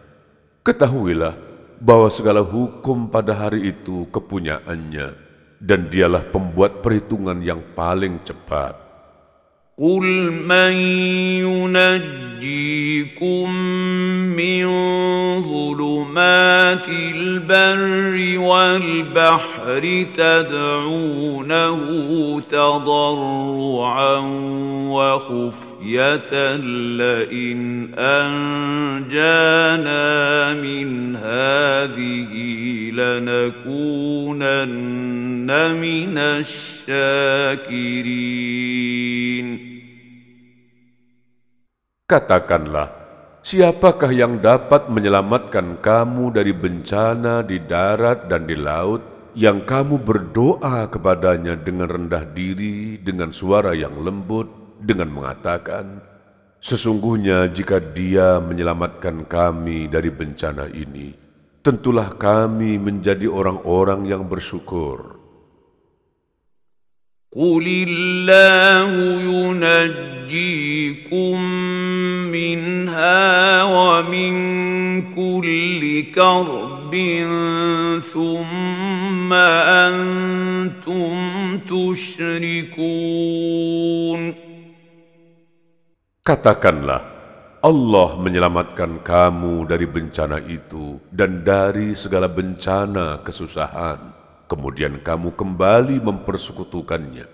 Ketahuilah bahwa segala hukum pada hari itu kepunyaannya dan dialah pembuat perhitungan yang paling cepat. Qul man yunajjikum min zulumatil barri wal bahri tad'unahu tadarruan wa وخفيه لئن انجانا من هذه لنكونن من الشاكرين Katakanlah, siapakah yang dapat menyelamatkan kamu dari bencana di darat dan di laut yang kamu berdoa kepadanya dengan rendah diri, dengan suara yang lembut, dengan mengatakan, Sesungguhnya jika dia menyelamatkan kami dari bencana ini, tentulah kami menjadi orang-orang yang bersyukur. Qulillahu yunajjikum minha wa min kulli karbin thumma antum tushrikun. Katakanlah, Allah menyelamatkan kamu dari bencana itu dan dari segala bencana kesusahan. Kemudian kamu kembali mempersekutukannya.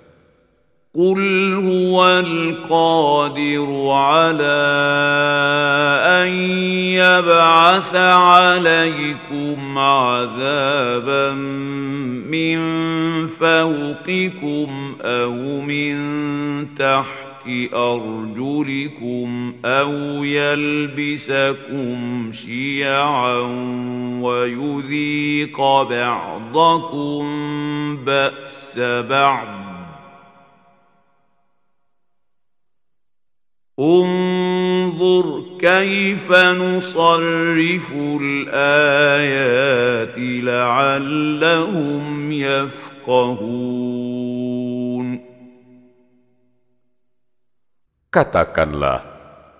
Qul huwal qadiru ala an yab'atha alaikum azaban min fawqikum aw min tahtikum أرجلكم أو يلبسكم شيعا ويذيق بعضكم بأس بعض. انظر كيف نصرف الآيات لعلهم يفقهون. Katakanlah,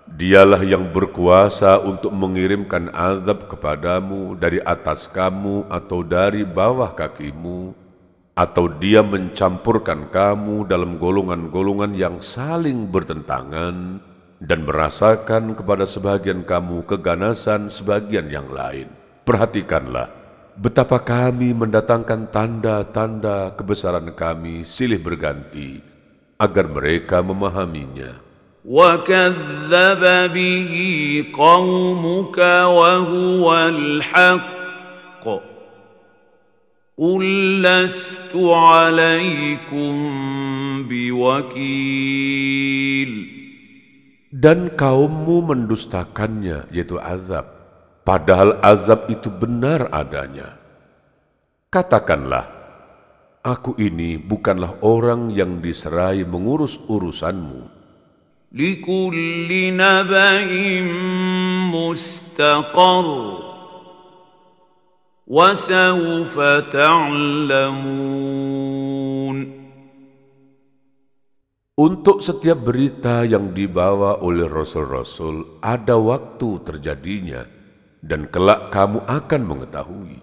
dialah yang berkuasa untuk mengirimkan azab kepadamu dari atas kamu atau dari bawah kakimu, atau dia mencampurkan kamu dalam golongan-golongan yang saling bertentangan, dan merasakan kepada sebagian kamu keganasan sebagian yang lain. Perhatikanlah betapa kami mendatangkan tanda-tanda kebesaran kami silih berganti agar mereka memahaminya. وكذب به قومك وهو الحق قل لست عليكم بوكيل Dan kaummu mendustakannya, yaitu azab. Padahal azab itu benar adanya. Katakanlah, aku ini bukanlah orang yang diserai mengurus urusanmu. لكل نبأ مستقر وسوف تعلمون Untuk setiap berita yang dibawa oleh rasul-rasul ada waktu terjadinya dan kelak kamu akan mengetahui.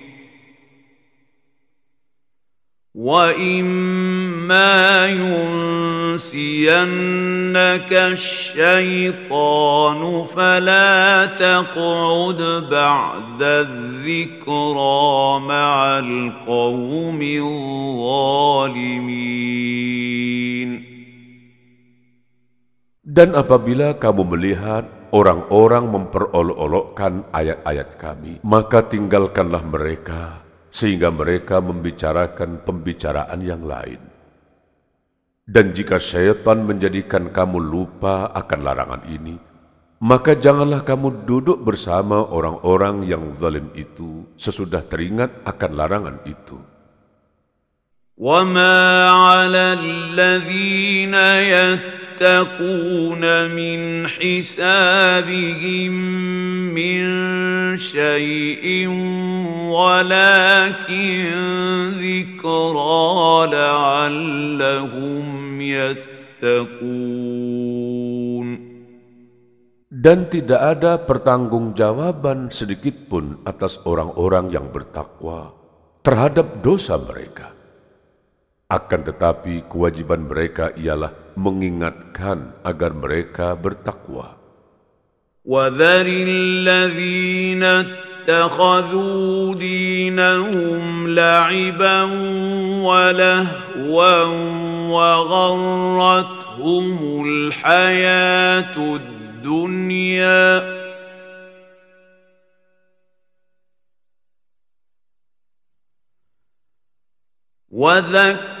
واما ينسينك الشيطان فلا تقعد بعد الذكرى مع القوم الظالمين Dan apabila kamu melihat orang-orang memperolok-olokkan ayat-ayat kami, maka tinggalkanlah mereka sehingga mereka membicarakan pembicaraan yang lain. Dan jika syaitan menjadikan kamu lupa akan larangan ini, maka janganlah kamu duduk bersama orang-orang yang zalim itu sesudah teringat akan larangan itu. وما على الذين يتقون من حسابهم من شيء ولكن ذكرى لعلهم يتقون Dan tidak ada pertanggungjawaban sedikitpun atas orang-orang yang bertakwa terhadap dosa mereka. Akan tetapi kewajiban mereka ialah mengingatkan agar mereka bertakwa. وذر الذين اتخذوا دينهم لعبا ولهوا وغرتهم الحياة الدنيا وذكر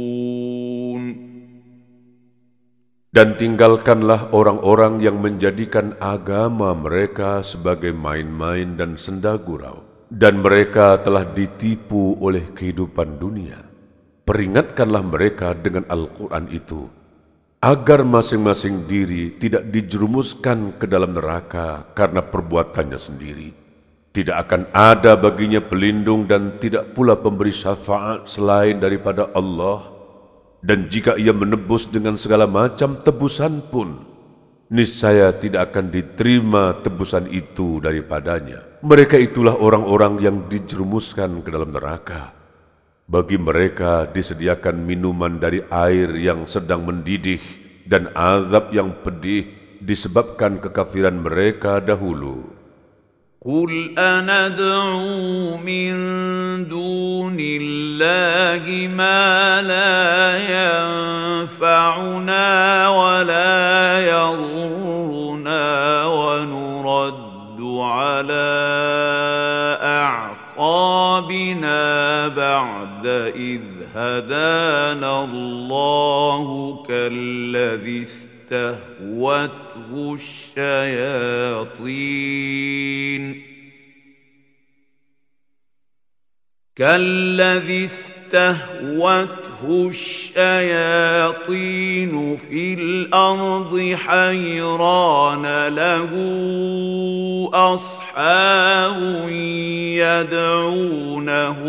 Dan tinggalkanlah orang-orang yang menjadikan agama mereka sebagai main-main dan senda gurau. Dan mereka telah ditipu oleh kehidupan dunia. Peringatkanlah mereka dengan Al-Quran itu, agar masing-masing diri tidak dijerumuskan ke dalam neraka karena perbuatannya sendiri. Tidak akan ada baginya pelindung dan tidak pula pemberi syafaat selain daripada Allah dan jika ia menebus dengan segala macam tebusan pun, niscaya tidak akan diterima tebusan itu daripadanya. Mereka itulah orang-orang yang dijerumuskan ke dalam neraka. Bagi mereka disediakan minuman dari air yang sedang mendidih dan azab yang pedih disebabkan kekafiran mereka dahulu. قل أندعو من دون الله ما لا ينفعنا ولا يضرنا ونرد على أعقابنا بعد إذ هدانا الله كالذي استهوته الشياطين. كالذي استهوته الشياطين في الأرض حيران له أصحاب يدعونه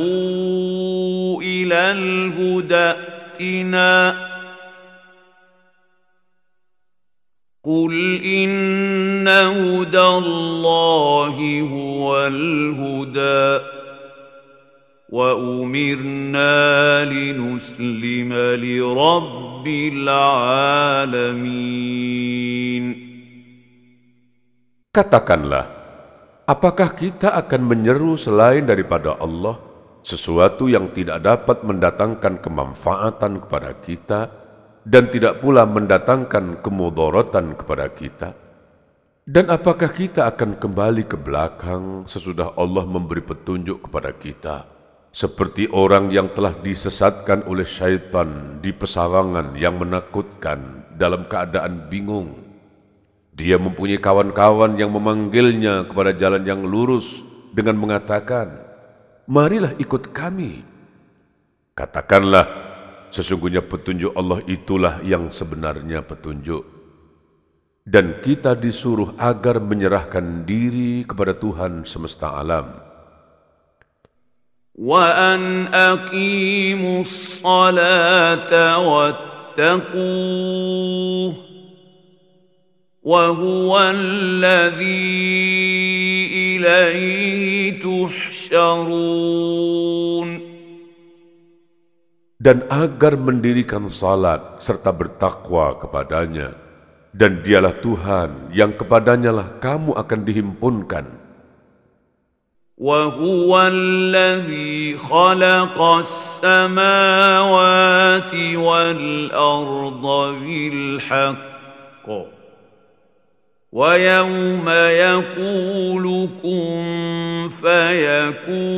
إلى الهدى ائتنا قل إن هدى الله هو الهدى وأمرنا لنسلم لرب العالمين Katakanlah, apakah kita akan menyeru selain daripada Allah sesuatu yang tidak dapat mendatangkan kemanfaatan kepada kita dan tidak pula mendatangkan kemudaratan kepada kita? Dan apakah kita akan kembali ke belakang sesudah Allah memberi petunjuk kepada kita? Seperti orang yang telah disesatkan oleh syaitan di pesawangan yang menakutkan dalam keadaan bingung. Dia mempunyai kawan-kawan yang memanggilnya kepada jalan yang lurus dengan mengatakan, Marilah ikut kami. Katakanlah, Sesungguhnya petunjuk Allah itulah yang sebenarnya petunjuk. Dan kita disuruh agar menyerahkan diri kepada Tuhan semesta alam. وأن أقيموا الصلاة واتقوه وهو الذي إليه تحشرون dan agar mendirikan salat serta bertakwa kepadanya dan dialah Tuhan yang kepadanya lah kamu akan dihimpunkan وهو الذي خلق السماوات والأرض بالحق ويوم يقول كن فيكون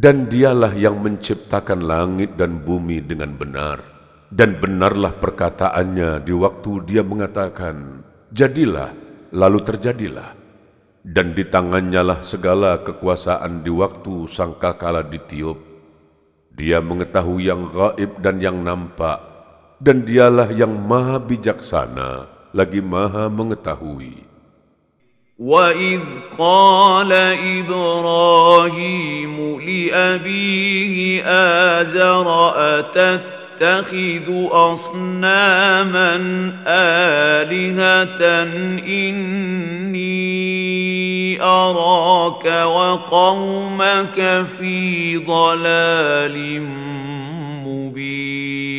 Dan dialah yang menciptakan langit dan bumi dengan benar. Dan benarlah perkataannya di waktu dia mengatakan, Jadilah, lalu terjadilah. Dan di tangannya lah segala kekuasaan di waktu sangkakala ditiup. Dia mengetahui yang gaib dan yang nampak, dan dialah yang maha bijaksana, lagi maha mengetahui. واذ قال إبراهيم لابيه ازر اتتخذ اصناما الهه اني اراك وقومك في ضلال مبين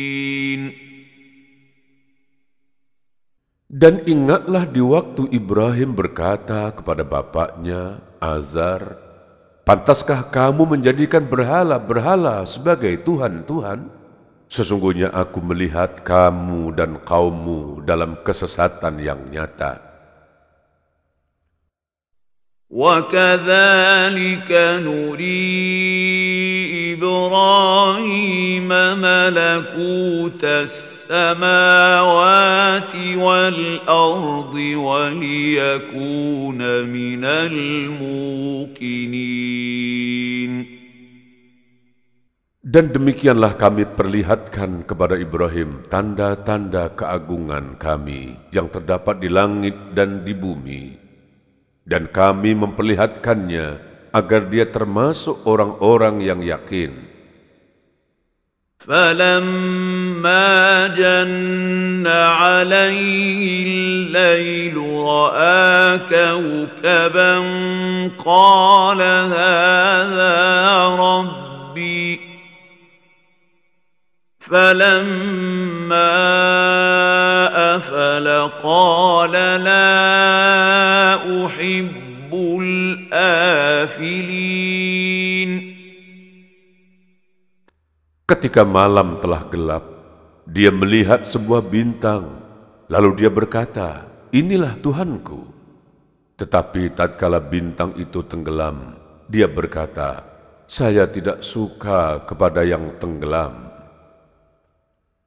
Dan ingatlah di waktu Ibrahim berkata kepada bapaknya, Azar, Pantaskah kamu menjadikan berhala-berhala sebagai Tuhan-Tuhan? Sesungguhnya aku melihat kamu dan kaummu dalam kesesatan yang nyata. وكذلك نري ابراهيم ملكوت السماوات والارض وليكون من الموقنين Dan demikianlah kami perlihatkan kepada Ibrahim tanda-tanda keagungan kami yang terdapat di langit dan di bumi dan kami memperlihatkannya agar dia termasuk orang-orang yang yakin. فلما جن عليه الليل راى كوكبا قال هذا ربي فلما افل قال لا احب الافلين Ketika malam telah gelap, dia melihat sebuah bintang, lalu dia berkata, "Inilah Tuhanku." Tetapi tatkala bintang itu tenggelam, dia berkata, "Saya tidak suka kepada yang tenggelam."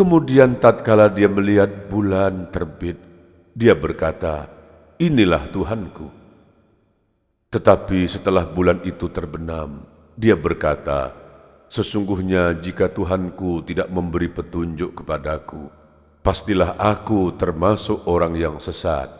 Kemudian tatkala dia melihat bulan terbit, dia berkata, Inilah Tuhanku. Tetapi setelah bulan itu terbenam, dia berkata, Sesungguhnya jika Tuhanku tidak memberi petunjuk kepadaku, pastilah aku termasuk orang yang sesat.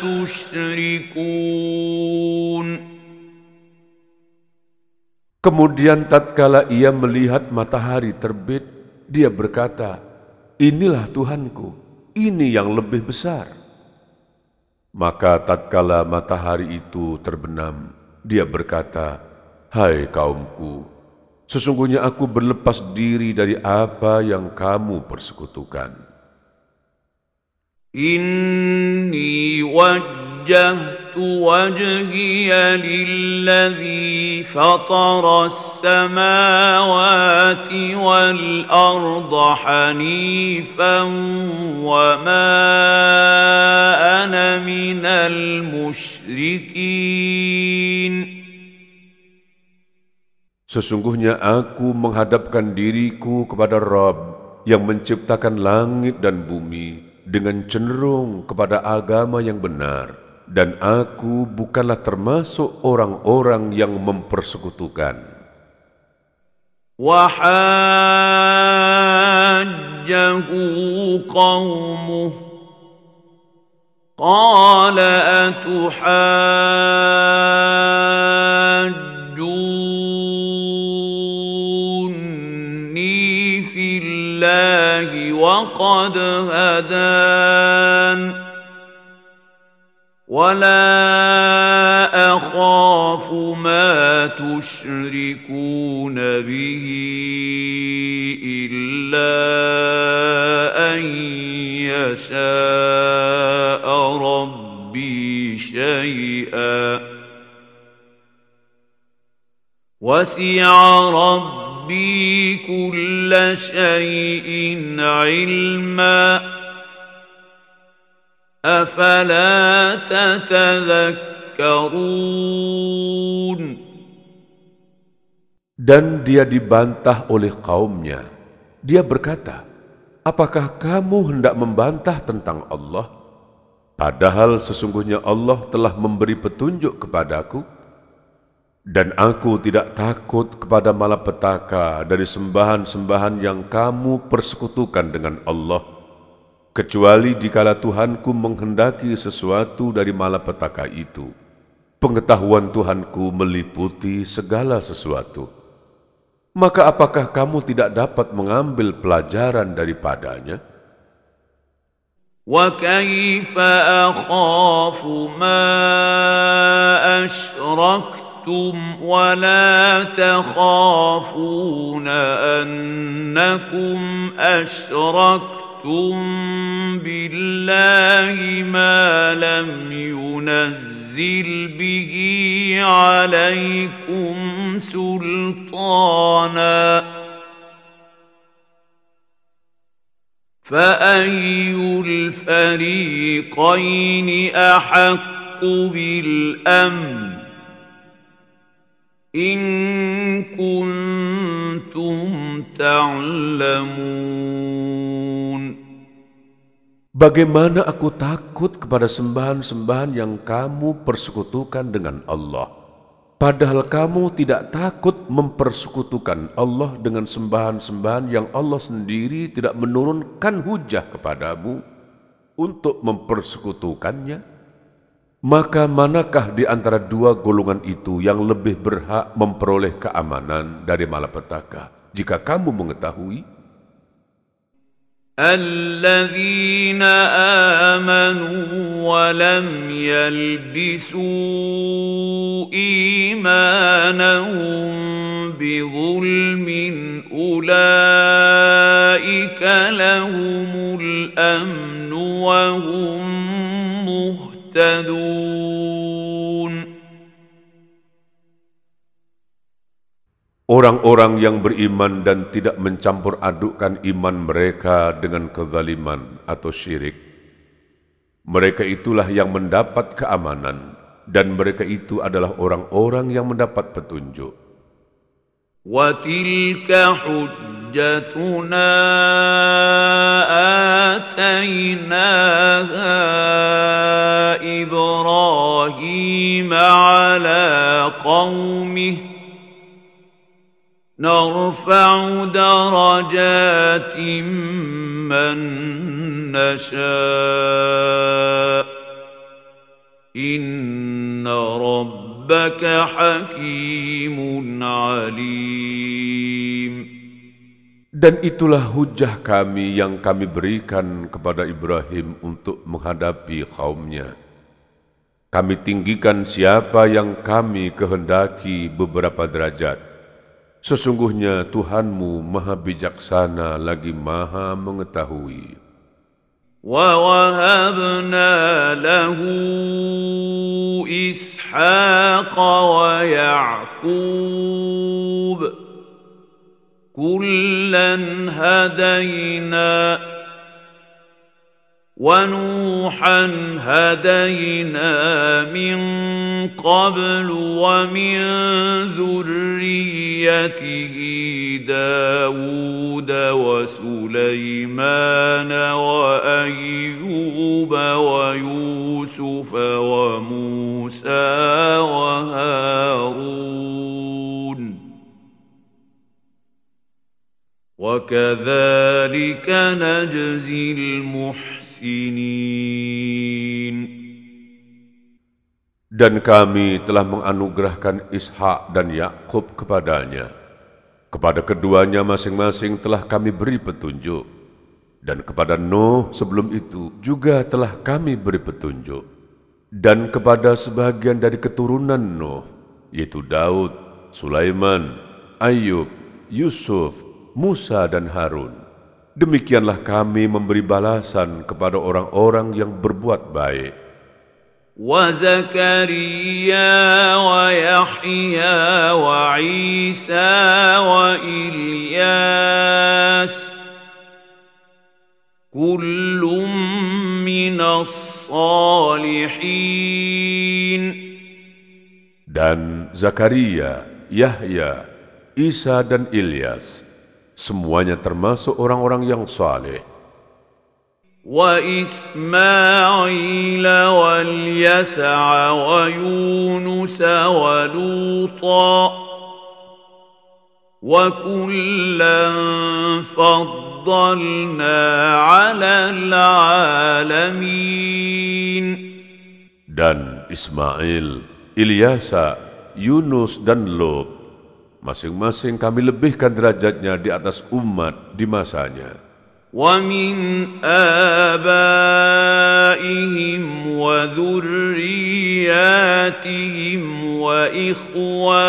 تشركون Kemudian tatkala ia melihat matahari terbit, dia berkata, Inilah Tuhanku, ini yang lebih besar. Maka tatkala matahari itu terbenam, dia berkata, Hai kaumku, sesungguhnya aku berlepas diri dari apa yang kamu persekutukan. Inni وجهت وجهي للذي فطر السماوات والارض حنيفا وما انا من المشركين Sesungguhnya aku menghadapkan diriku kepada Rabb yang menciptakan langit dan bumi dengan cenderung kepada agama yang benar dan aku bukanlah termasuk orang-orang yang mempersekutukan. وحاجه قومه قال أتحاجوني في الله وقد هدان. ولا أخاف ما تشركون به إلا أن يشاء ربي شيئا. وسع ربي كل شيء علما أفلا تتذكرون Dan dia dibantah oleh kaumnya. Dia berkata, Apakah kamu hendak membantah tentang Allah? Padahal sesungguhnya Allah telah memberi petunjuk kepadaku. Dan aku tidak takut kepada malapetaka dari sembahan-sembahan yang kamu persekutukan dengan Allah kecuali dikala Tuhanku menghendaki sesuatu dari malapetaka itu. Pengetahuan Tuhanku meliputi segala sesuatu. Maka apakah kamu tidak dapat mengambil pelajaran daripadanya? وكيف أخاف ما أشركتم ولا تخافون أنكم أشركتم بالله ما لم ينزل به عليكم سلطانا فأي الفريقين أحق بالأمن إن كنتم تعلمون Bagaimana aku takut kepada sembahan-sembahan yang kamu persekutukan dengan Allah. Padahal kamu tidak takut mempersekutukan Allah dengan sembahan-sembahan yang Allah sendiri tidak menurunkan hujah kepadamu untuk mempersekutukannya. Maka manakah di antara dua golongan itu yang lebih berhak memperoleh keamanan dari malapetaka? Jika kamu mengetahui, الذين آمنوا ولم يلبسوا إيمانهم بظلم أولئك لهم الأمن وهم مهتدون Orang-orang yang beriman dan tidak mencampur adukkan iman mereka dengan kezaliman atau syirik, mereka itulah yang mendapat keamanan dan mereka itu adalah orang-orang yang mendapat petunjuk. وتلك حجتنا اتيناها إبراهيم على قومه نرفع درجات من نشاء ان رب ربك حكيم عليم Dan itulah hujah kami yang kami berikan kepada Ibrahim untuk menghadapi kaumnya. Kami tinggikan siapa yang kami kehendaki beberapa derajat. Sesungguhnya Tuhanmu maha bijaksana lagi maha mengetahui. ووهبنا له إسحاق ويعقوب كلا هدينا ونوحا هدينا من قبل ومن ذريته داود وسليمان وأيوب ويوسف وموسى وهارون. وكذلك نجزي المحسنين. Dan kami telah menganugerahkan Ishak dan Yakub kepadanya. Kepada keduanya masing-masing telah kami beri petunjuk. Dan kepada Nuh sebelum itu juga telah kami beri petunjuk. Dan kepada sebagian dari keturunan Nuh, yaitu Daud, Sulaiman, Ayub, Yusuf, Musa dan Harun Demikianlah kami memberi balasan kepada orang-orang yang berbuat baik. وزكريا ويحيى وعيسى والياس كل من الصالحين Dan Zakaria, Yahya, Isa dan Ilyas, semuanya termasuk orang-orang yang saleh. وإسماعيل wa kullan faddalna 'ala al-'alamin. Dan Ismail, Ilyasa, Yunus dan Lut masing-masing kami lebihkan derajatnya di atas umat di masanya. ومن آبائهم وذرياتهم وإخوانهم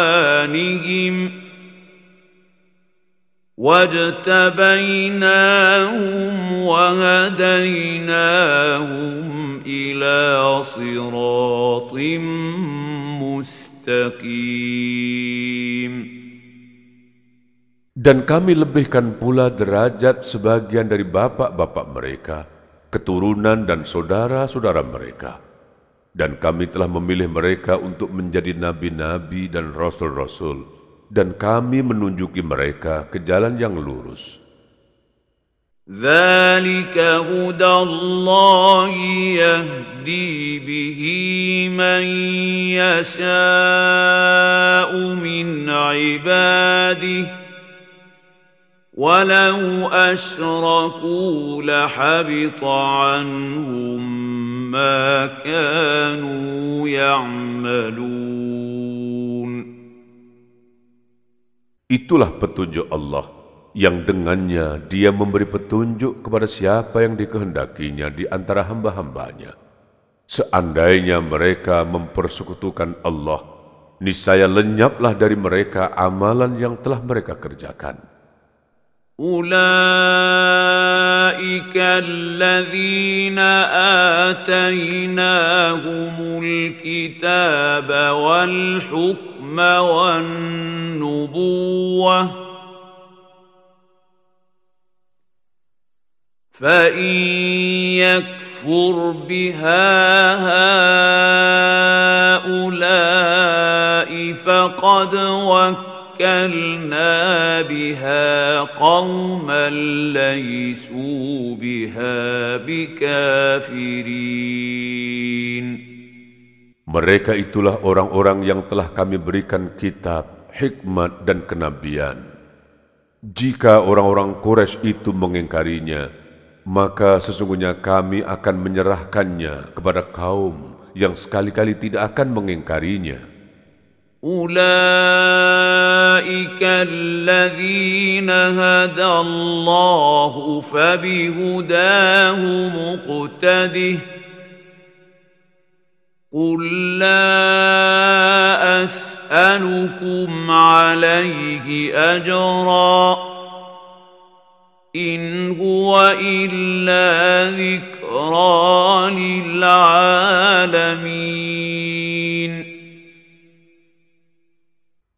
واجتبيناهم وهديناهم إلى صراط مستقيم Dan kami lebihkan pula derajat sebagian dari bapak-bapak mereka, keturunan dan saudara-saudara mereka. Dan kami telah memilih mereka untuk menjadi nabi-nabi dan rasul-rasul, dan kami menunjuki mereka ke jalan yang lurus. ذلك هدى الله يهدي به من يشاء من عباده ولو أشركوا لحبط عنهم ما كانوا يعملون Itulah petunjuk Allah yang dengannya dia memberi petunjuk kepada siapa yang dikehendakinya di antara hamba-hambanya. Seandainya mereka mempersekutukan Allah, niscaya lenyaplah dari mereka amalan yang telah mereka kerjakan. اولئك الذين اتيناهم الكتاب والحكم والنبوه فان يكفر بها هؤلاء فقد وكفر وكلنا بها قوما ليسوا بها بكافرين Mereka itulah orang-orang yang telah kami berikan kitab, hikmat dan kenabian. Jika orang-orang Quraisy itu mengingkarinya, maka sesungguhnya kami akan menyerahkannya kepada kaum yang sekali-kali tidak akan mengingkarinya. أولئك الذين هدى الله فبهداه مقتده قل لا أسألكم عليه أجرا إن هو إلا ذكرى للعالمين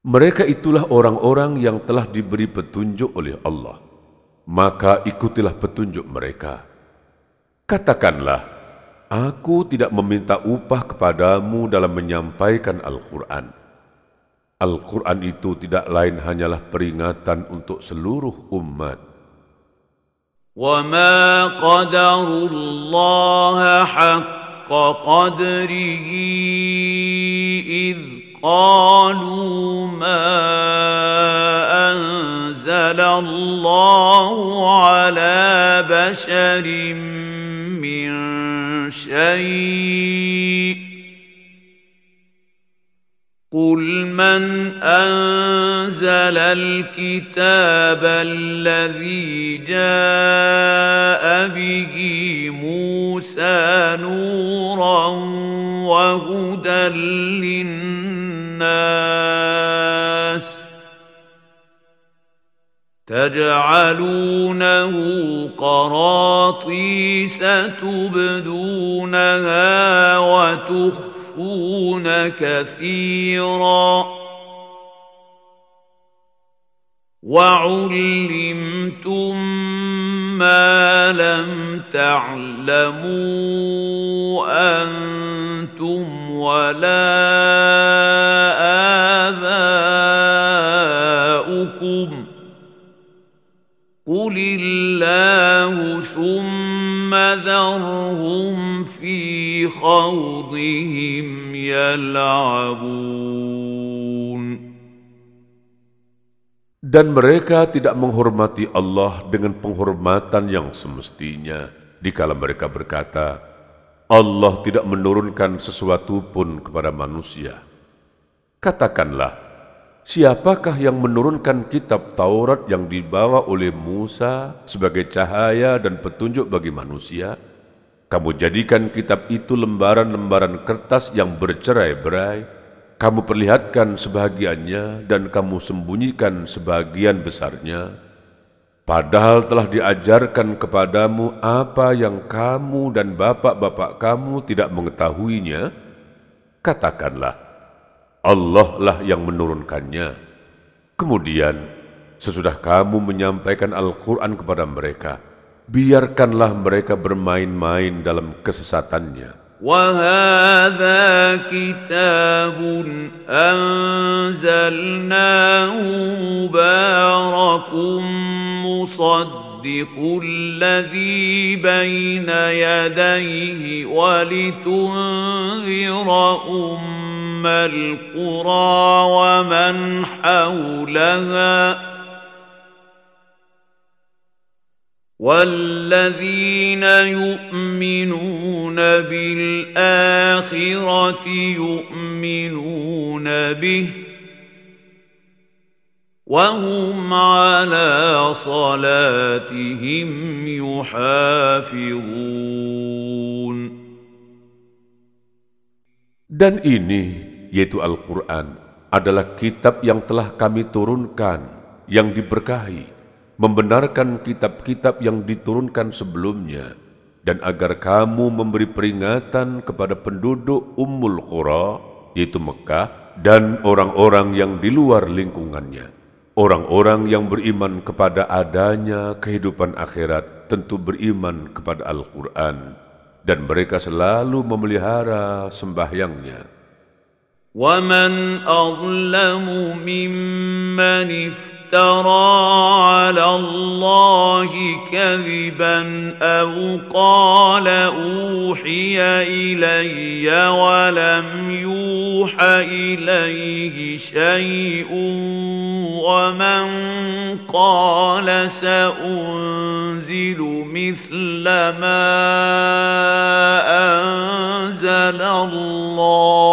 Mereka itulah orang-orang yang telah diberi petunjuk oleh Allah. Maka ikutilah petunjuk mereka. Katakanlah, Aku tidak meminta upah kepadamu dalam menyampaikan Al-Quran. Al-Quran itu tidak lain hanyalah peringatan untuk seluruh umat. وما قدروا الله حق قدره إذ قالوا ما أنزل الله على بشر من شيء قل من أنزل الكتاب الذي جاء به موسى نورا وهدى للناس تجعلونه قراطيس تبدونها وتخفون كثيرا وعلمتم ما لم تعلموا أنتم ولا اباؤكم قل الله ثم ذرهم في خوضهم يلعبون Dan mereka tidak menghormati Allah dengan penghormatan yang semestinya dikala mereka berkata, Allah tidak menurunkan sesuatu pun kepada manusia. Katakanlah, siapakah yang menurunkan kitab Taurat yang dibawa oleh Musa sebagai cahaya dan petunjuk bagi manusia? Kamu jadikan kitab itu lembaran-lembaran kertas yang bercerai-berai, kamu perlihatkan sebahagiannya dan kamu sembunyikan sebagian besarnya, padahal telah diajarkan kepadamu apa yang kamu dan bapak-bapak kamu tidak mengetahuinya, katakanlah, Allah lah yang menurunkannya. Kemudian, sesudah kamu menyampaikan Al-Quran kepada mereka, biarkanlah mereka bermain-main dalam kesesatannya. وهذا كتاب أنزلناه مبارك مصدق الذي بين يديه ولتنذر أم القرى ومن حولها والذين يؤمنون بالآخرة يؤمنون به وهم على صلاتهم يحافظون Dan ini, yaitu Al-Quran, adalah kitab yang telah kami turunkan, yang diberkahi, membenarkan kitab-kitab yang diturunkan sebelumnya dan agar kamu memberi peringatan kepada penduduk Ummul Qura yaitu Mekah dan orang-orang yang di luar lingkungannya orang-orang yang beriman kepada adanya kehidupan akhirat tentu beriman kepada Al-Qur'an dan mereka selalu memelihara sembahyangnya ومن أظلم ممن افترى على الله كذبا أو قال أوحي إلي ولم يوح إليه شيء ومن قال سأنزل مثل ما أنزل الله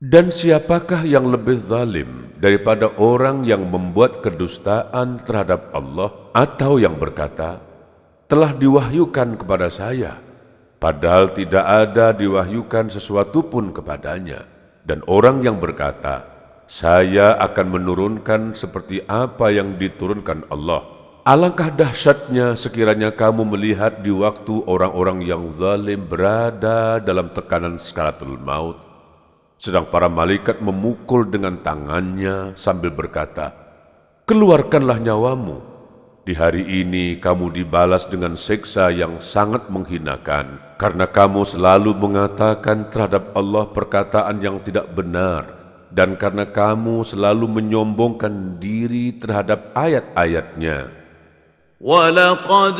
Dan siapakah yang lebih zalim daripada orang yang membuat kedustaan terhadap Allah atau yang berkata, telah diwahyukan kepada saya, padahal tidak ada diwahyukan sesuatu pun kepadanya. Dan orang yang berkata, saya akan menurunkan seperti apa yang diturunkan Allah. Alangkah dahsyatnya sekiranya kamu melihat di waktu orang-orang yang zalim berada dalam tekanan sekaratul maut sedang para malaikat memukul dengan tangannya sambil berkata, Keluarkanlah nyawamu. Di hari ini kamu dibalas dengan seksa yang sangat menghinakan, karena kamu selalu mengatakan terhadap Allah perkataan yang tidak benar, dan karena kamu selalu menyombongkan diri terhadap ayat-ayatnya. وَلَقَدْ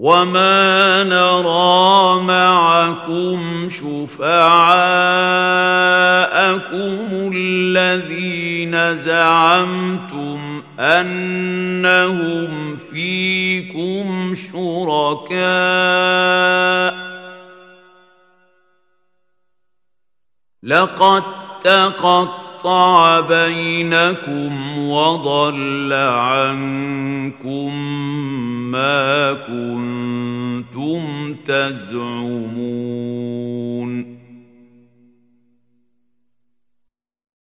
وما نرى معكم شفعاءكم الذين زعمتم انهم فيكم شركاء لقد تقطع بينكم وضل عنكم ما كنتم تزعمون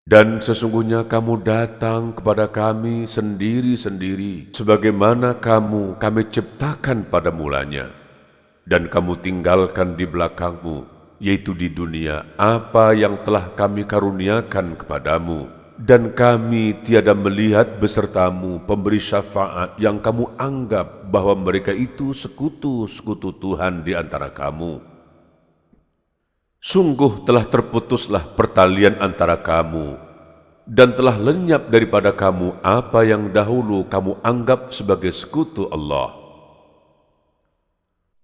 Dan sesungguhnya kamu datang kepada kami sendiri-sendiri, sebagaimana kamu kami ciptakan pada mulanya. Dan kamu tinggalkan di belakangmu, yaitu di dunia, apa yang telah kami karuniakan kepadamu dan kami tiada melihat besertamu pemberi syafaat yang kamu anggap bahwa mereka itu sekutu-sekutu Tuhan di antara kamu. Sungguh telah terputuslah pertalian antara kamu dan telah lenyap daripada kamu apa yang dahulu kamu anggap sebagai sekutu Allah.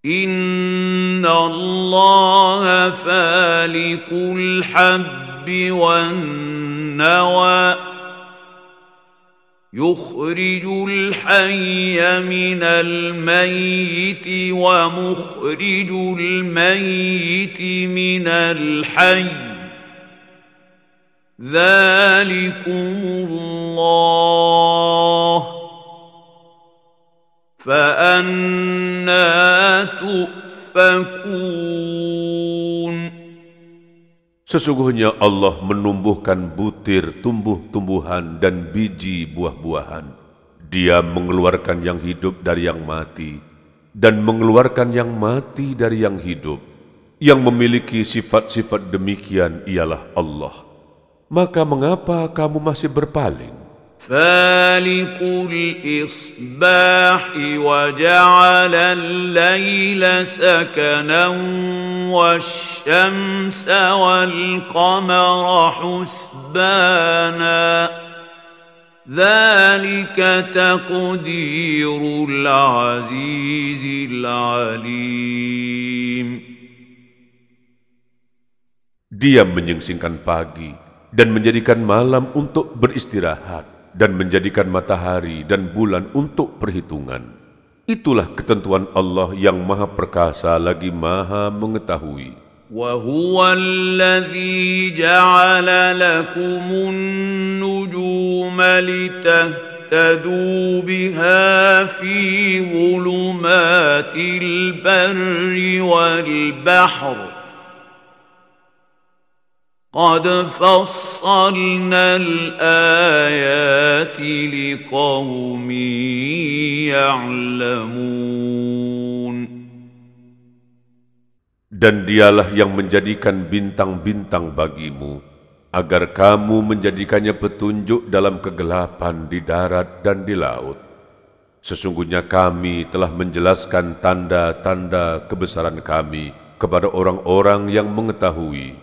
Inna Allah falikul habbi wan النوى يخرج الحي من الميت ومخرج الميت من الحي. ذلكم الله. فأنا تؤفكون. Sesungguhnya Allah menumbuhkan butir tumbuh-tumbuhan dan biji buah-buahan. Dia mengeluarkan yang hidup dari yang mati dan mengeluarkan yang mati dari yang hidup. Yang memiliki sifat-sifat demikian ialah Allah. Maka mengapa kamu masih berpaling? فالق الإصباح وجعل الليل سكنا والشمس والقمر حسبانا ذلك تقدير العزيز العليم Dia menyingsingkan pagi dan menjadikan malam untuk beristirahat dan menjadikan matahari dan bulan untuk perhitungan. Itulah ketentuan Allah yang maha perkasa lagi maha mengetahui. وهو الذي جعل لكم النجوم لتهتدوا بها في ظلمات البر والبحر قد فصلنا الآيات لقوم يعلمون Dan dialah yang menjadikan bintang-bintang bagimu, agar kamu menjadikannya petunjuk dalam kegelapan di darat dan di laut. Sesungguhnya kami telah menjelaskan tanda-tanda kebesaran kami kepada orang-orang yang mengetahui.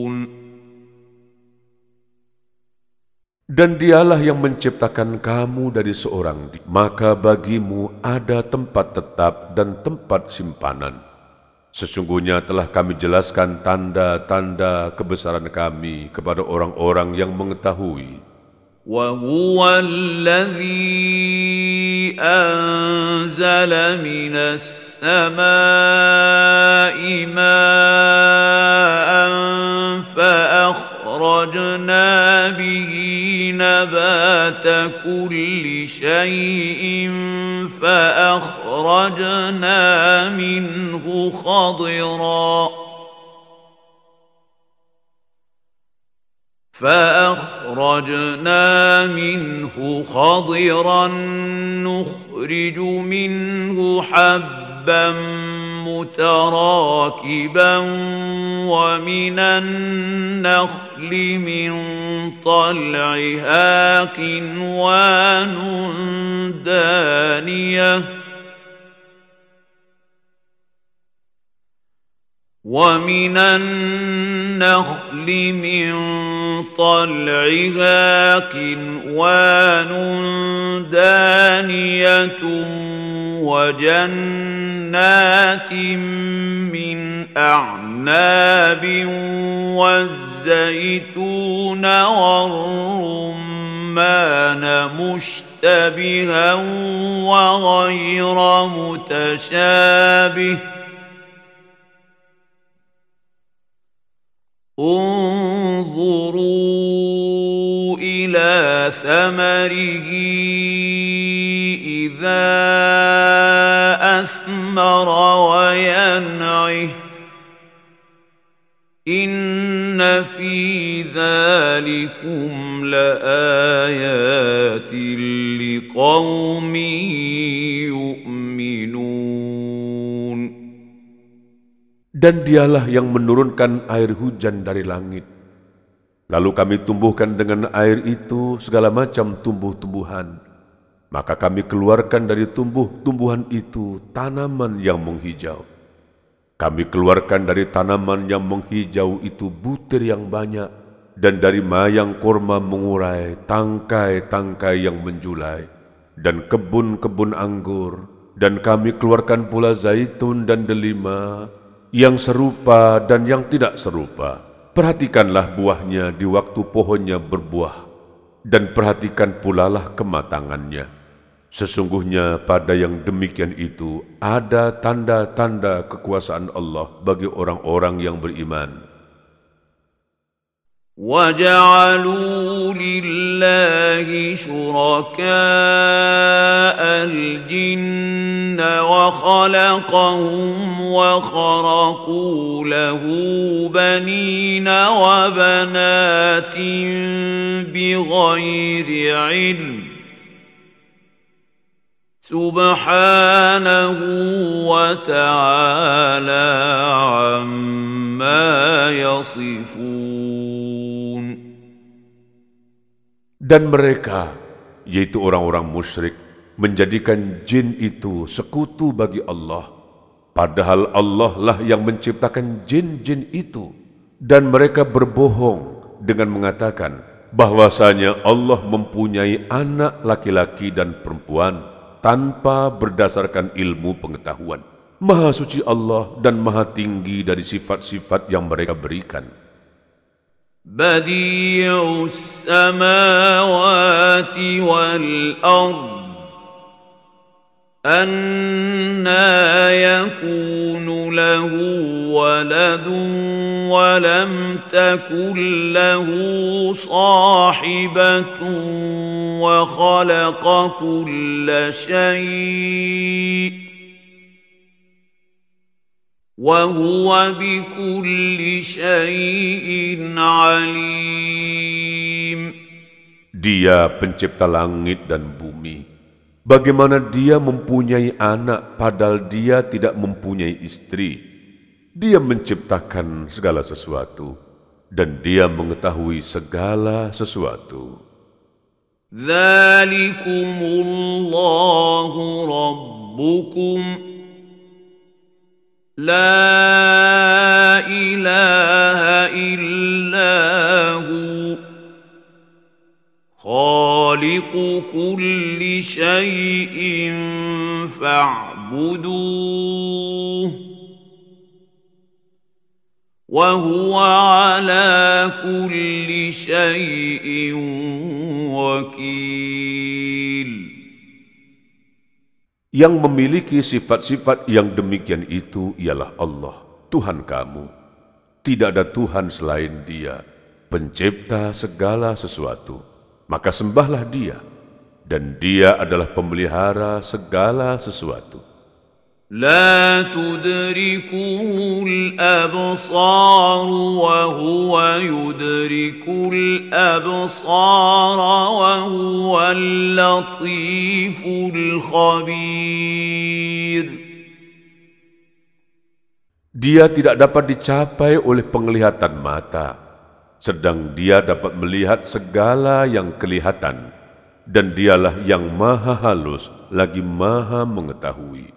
Dan dialah yang menciptakan kamu dari seorang, maka bagimu ada tempat tetap dan tempat simpanan. Sesungguhnya telah kami jelaskan tanda-tanda kebesaran kami kepada orang-orang yang mengetahui. وهو الذي أنزل من السماء ماء فأخرجنا به نبات كل شيء فأخرجنا منه خضراً فأخرجنا منه خضرا نخرج منه حبا متراكبا ومن النخل من طلعها قنوان دانية ومن النخل من طلعها كنوان دانية وجنات من أعناب والزيتون والرمان مشتبها وغير متشابه ۖ انظروا إلى ثمره إذا أثمر وينعه. إن في ذلكم لآيات لقوم Dan dialah yang menurunkan air hujan dari langit. Lalu kami tumbuhkan dengan air itu segala macam tumbuh-tumbuhan. Maka kami keluarkan dari tumbuh-tumbuhan itu tanaman yang menghijau. Kami keluarkan dari tanaman yang menghijau itu butir yang banyak, dan dari mayang korma mengurai tangkai-tangkai yang menjulai, dan kebun-kebun anggur, dan kami keluarkan pula zaitun dan delima, yang serupa dan yang tidak serupa. Perhatikanlah buahnya di waktu pohonnya berbuah, dan perhatikan pulalah kematangannya. Sesungguhnya pada yang demikian itu ada tanda-tanda kekuasaan Allah bagi orang-orang yang beriman. وجعلوا لله شركاء الجن وخلقهم وخرقوا له بنين وبنات بغير علم. سبحانه وتعالى عما يصفون. Dan mereka, yaitu orang-orang musyrik, menjadikan jin itu sekutu bagi Allah. Padahal Allah lah yang menciptakan jin-jin itu. Dan mereka berbohong dengan mengatakan bahwasanya Allah mempunyai anak laki-laki dan perempuan tanpa berdasarkan ilmu pengetahuan. Maha suci Allah dan maha tinggi dari sifat-sifat yang mereka berikan. بديع السماوات والأرض أنا يكون له ولد ولم تكن له صاحبة وخلق كل شيء. وهو بكل شيء عليم Dia pencipta langit dan bumi. Bagaimana dia mempunyai anak padahal dia tidak mempunyai istri? Dia menciptakan segala sesuatu dan dia mengetahui segala sesuatu. ذلكم الله ربكم لا إله إلا هو. خالق كل شيء فاعبدوه. وهو على كل شيء وكيل. Yang memiliki sifat-sifat yang demikian itu ialah Allah, Tuhan kamu. Tidak ada Tuhan selain Dia, pencipta segala sesuatu. Maka sembahlah Dia, dan Dia adalah pemelihara segala sesuatu. لا تدركه الابصار وهو يدرك الابصار وهو اللطيف الخبير Dia tidak dapat dicapai oleh penglihatan mata, sedang dia dapat melihat segala yang kelihatan, dan dialah yang maha halus lagi maha mengetahui.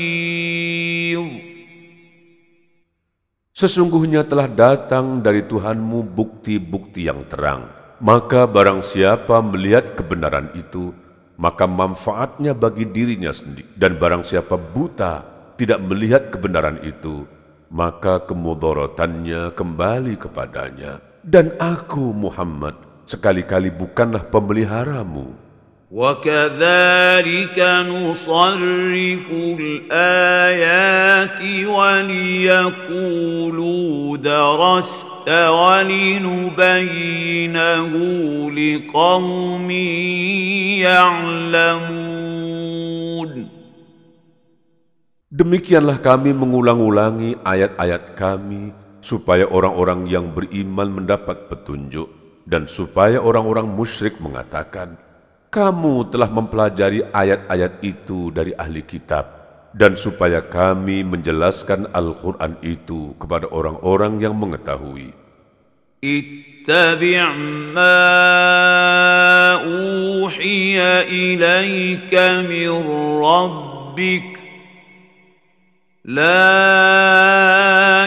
Sesungguhnya telah datang dari Tuhanmu bukti-bukti yang terang. Maka barang siapa melihat kebenaran itu, maka manfaatnya bagi dirinya sendiri. Dan barang siapa buta, tidak melihat kebenaran itu, maka kemudorotannya kembali kepadanya. Dan aku Muhammad sekali-kali bukanlah pemeliharamu. وكذلك نصرف الآيات وليقولوا درست ولنبينه لقوم يعلمون Demikianlah kami mengulang-ulangi ayat-ayat kami supaya orang-orang yang beriman mendapat petunjuk dan supaya orang-orang musyrik mengatakan, kamu telah mempelajari ayat-ayat itu dari ahli kitab, dan supaya kami menjelaskan Al-Quran itu kepada orang-orang yang mengetahui. Ittabi' ma uhiya ilaika min rabbik La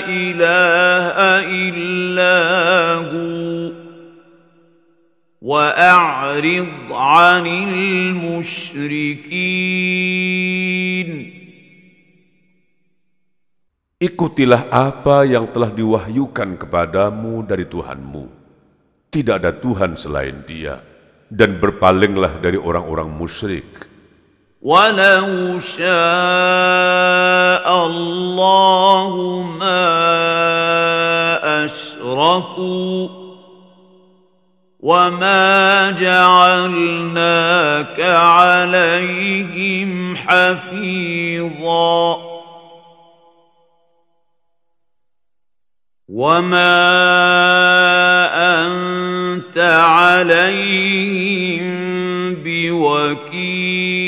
ilaha illa huwa واعرض عن المشركين Ikutilah apa yang telah diwahyukan kepadamu dari Tuhanmu. Tidak ada Tuhan selain Dia, dan berpalinglah dari orang-orang musyrik. ولو شاء الله ما اشركوا وما جعلناك عليهم حفيظا وما انت عليهم بوكيل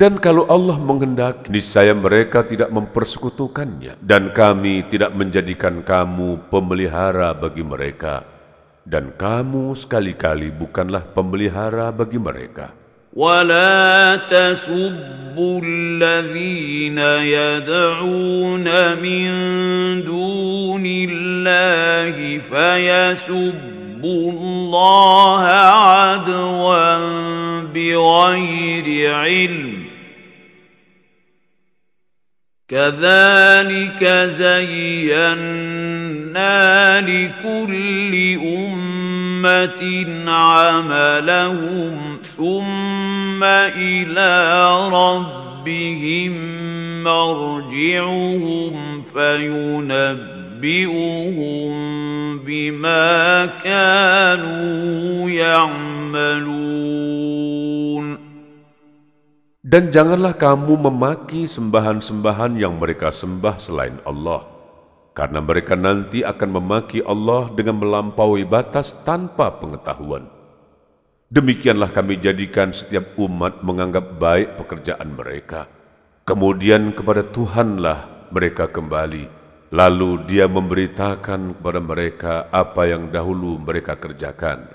Dan kalau Allah menghendaki, niscaya mereka tidak mempersekutukannya. Dan kami tidak menjadikan kamu pemelihara bagi mereka. Dan kamu sekali-kali bukanlah pemelihara bagi mereka. ولا تسبوا الذين يدعون من دون الله فيسبوا الله عدوا بغير علم كذلك زينا لكل أمة عملهم ثم إلى ربهم مرجعهم فينبئهم بما كانوا يعملون. Dan janganlah kamu memaki sembahan-sembahan yang mereka sembah selain Allah, karena mereka nanti akan memaki Allah dengan melampaui batas tanpa pengetahuan. Demikianlah kami jadikan setiap umat menganggap baik pekerjaan mereka. Kemudian kepada Tuhanlah mereka kembali, lalu Dia memberitakan kepada mereka apa yang dahulu mereka kerjakan.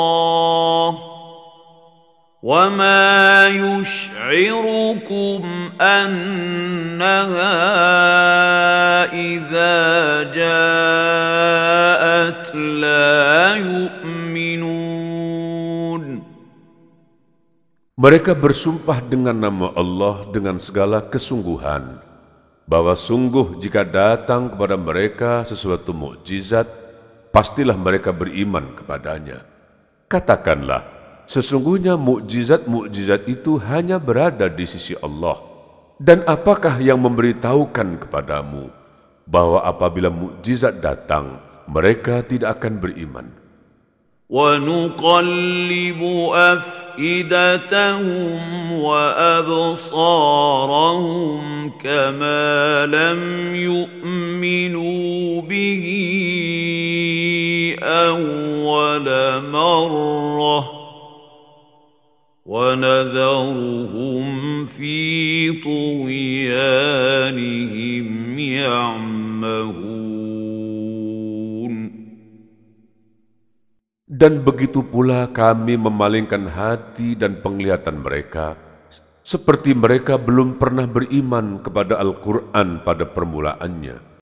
وما يشعركم انها اذا جاءت لا يؤمنون Mereka bersumpah dengan nama Allah dengan segala kesungguhan, bahwa sungguh jika datang kepada mereka sesuatu mukjizat, pastilah mereka beriman kepadanya. Katakanlah, sesungguhnya mukjizat-mukjizat itu hanya berada di sisi Allah. Dan apakah yang memberitahukan kepadamu bahwa apabila mukjizat datang, mereka tidak akan beriman? ونقلب افئدتهم وابصارهم كما لم يؤمنوا به اول مره ونذرهم في طغيانهم يعمهون Dan begitu pula kami memalingkan hati dan penglihatan mereka, seperti mereka belum pernah beriman kepada Al-Quran pada permulaannya.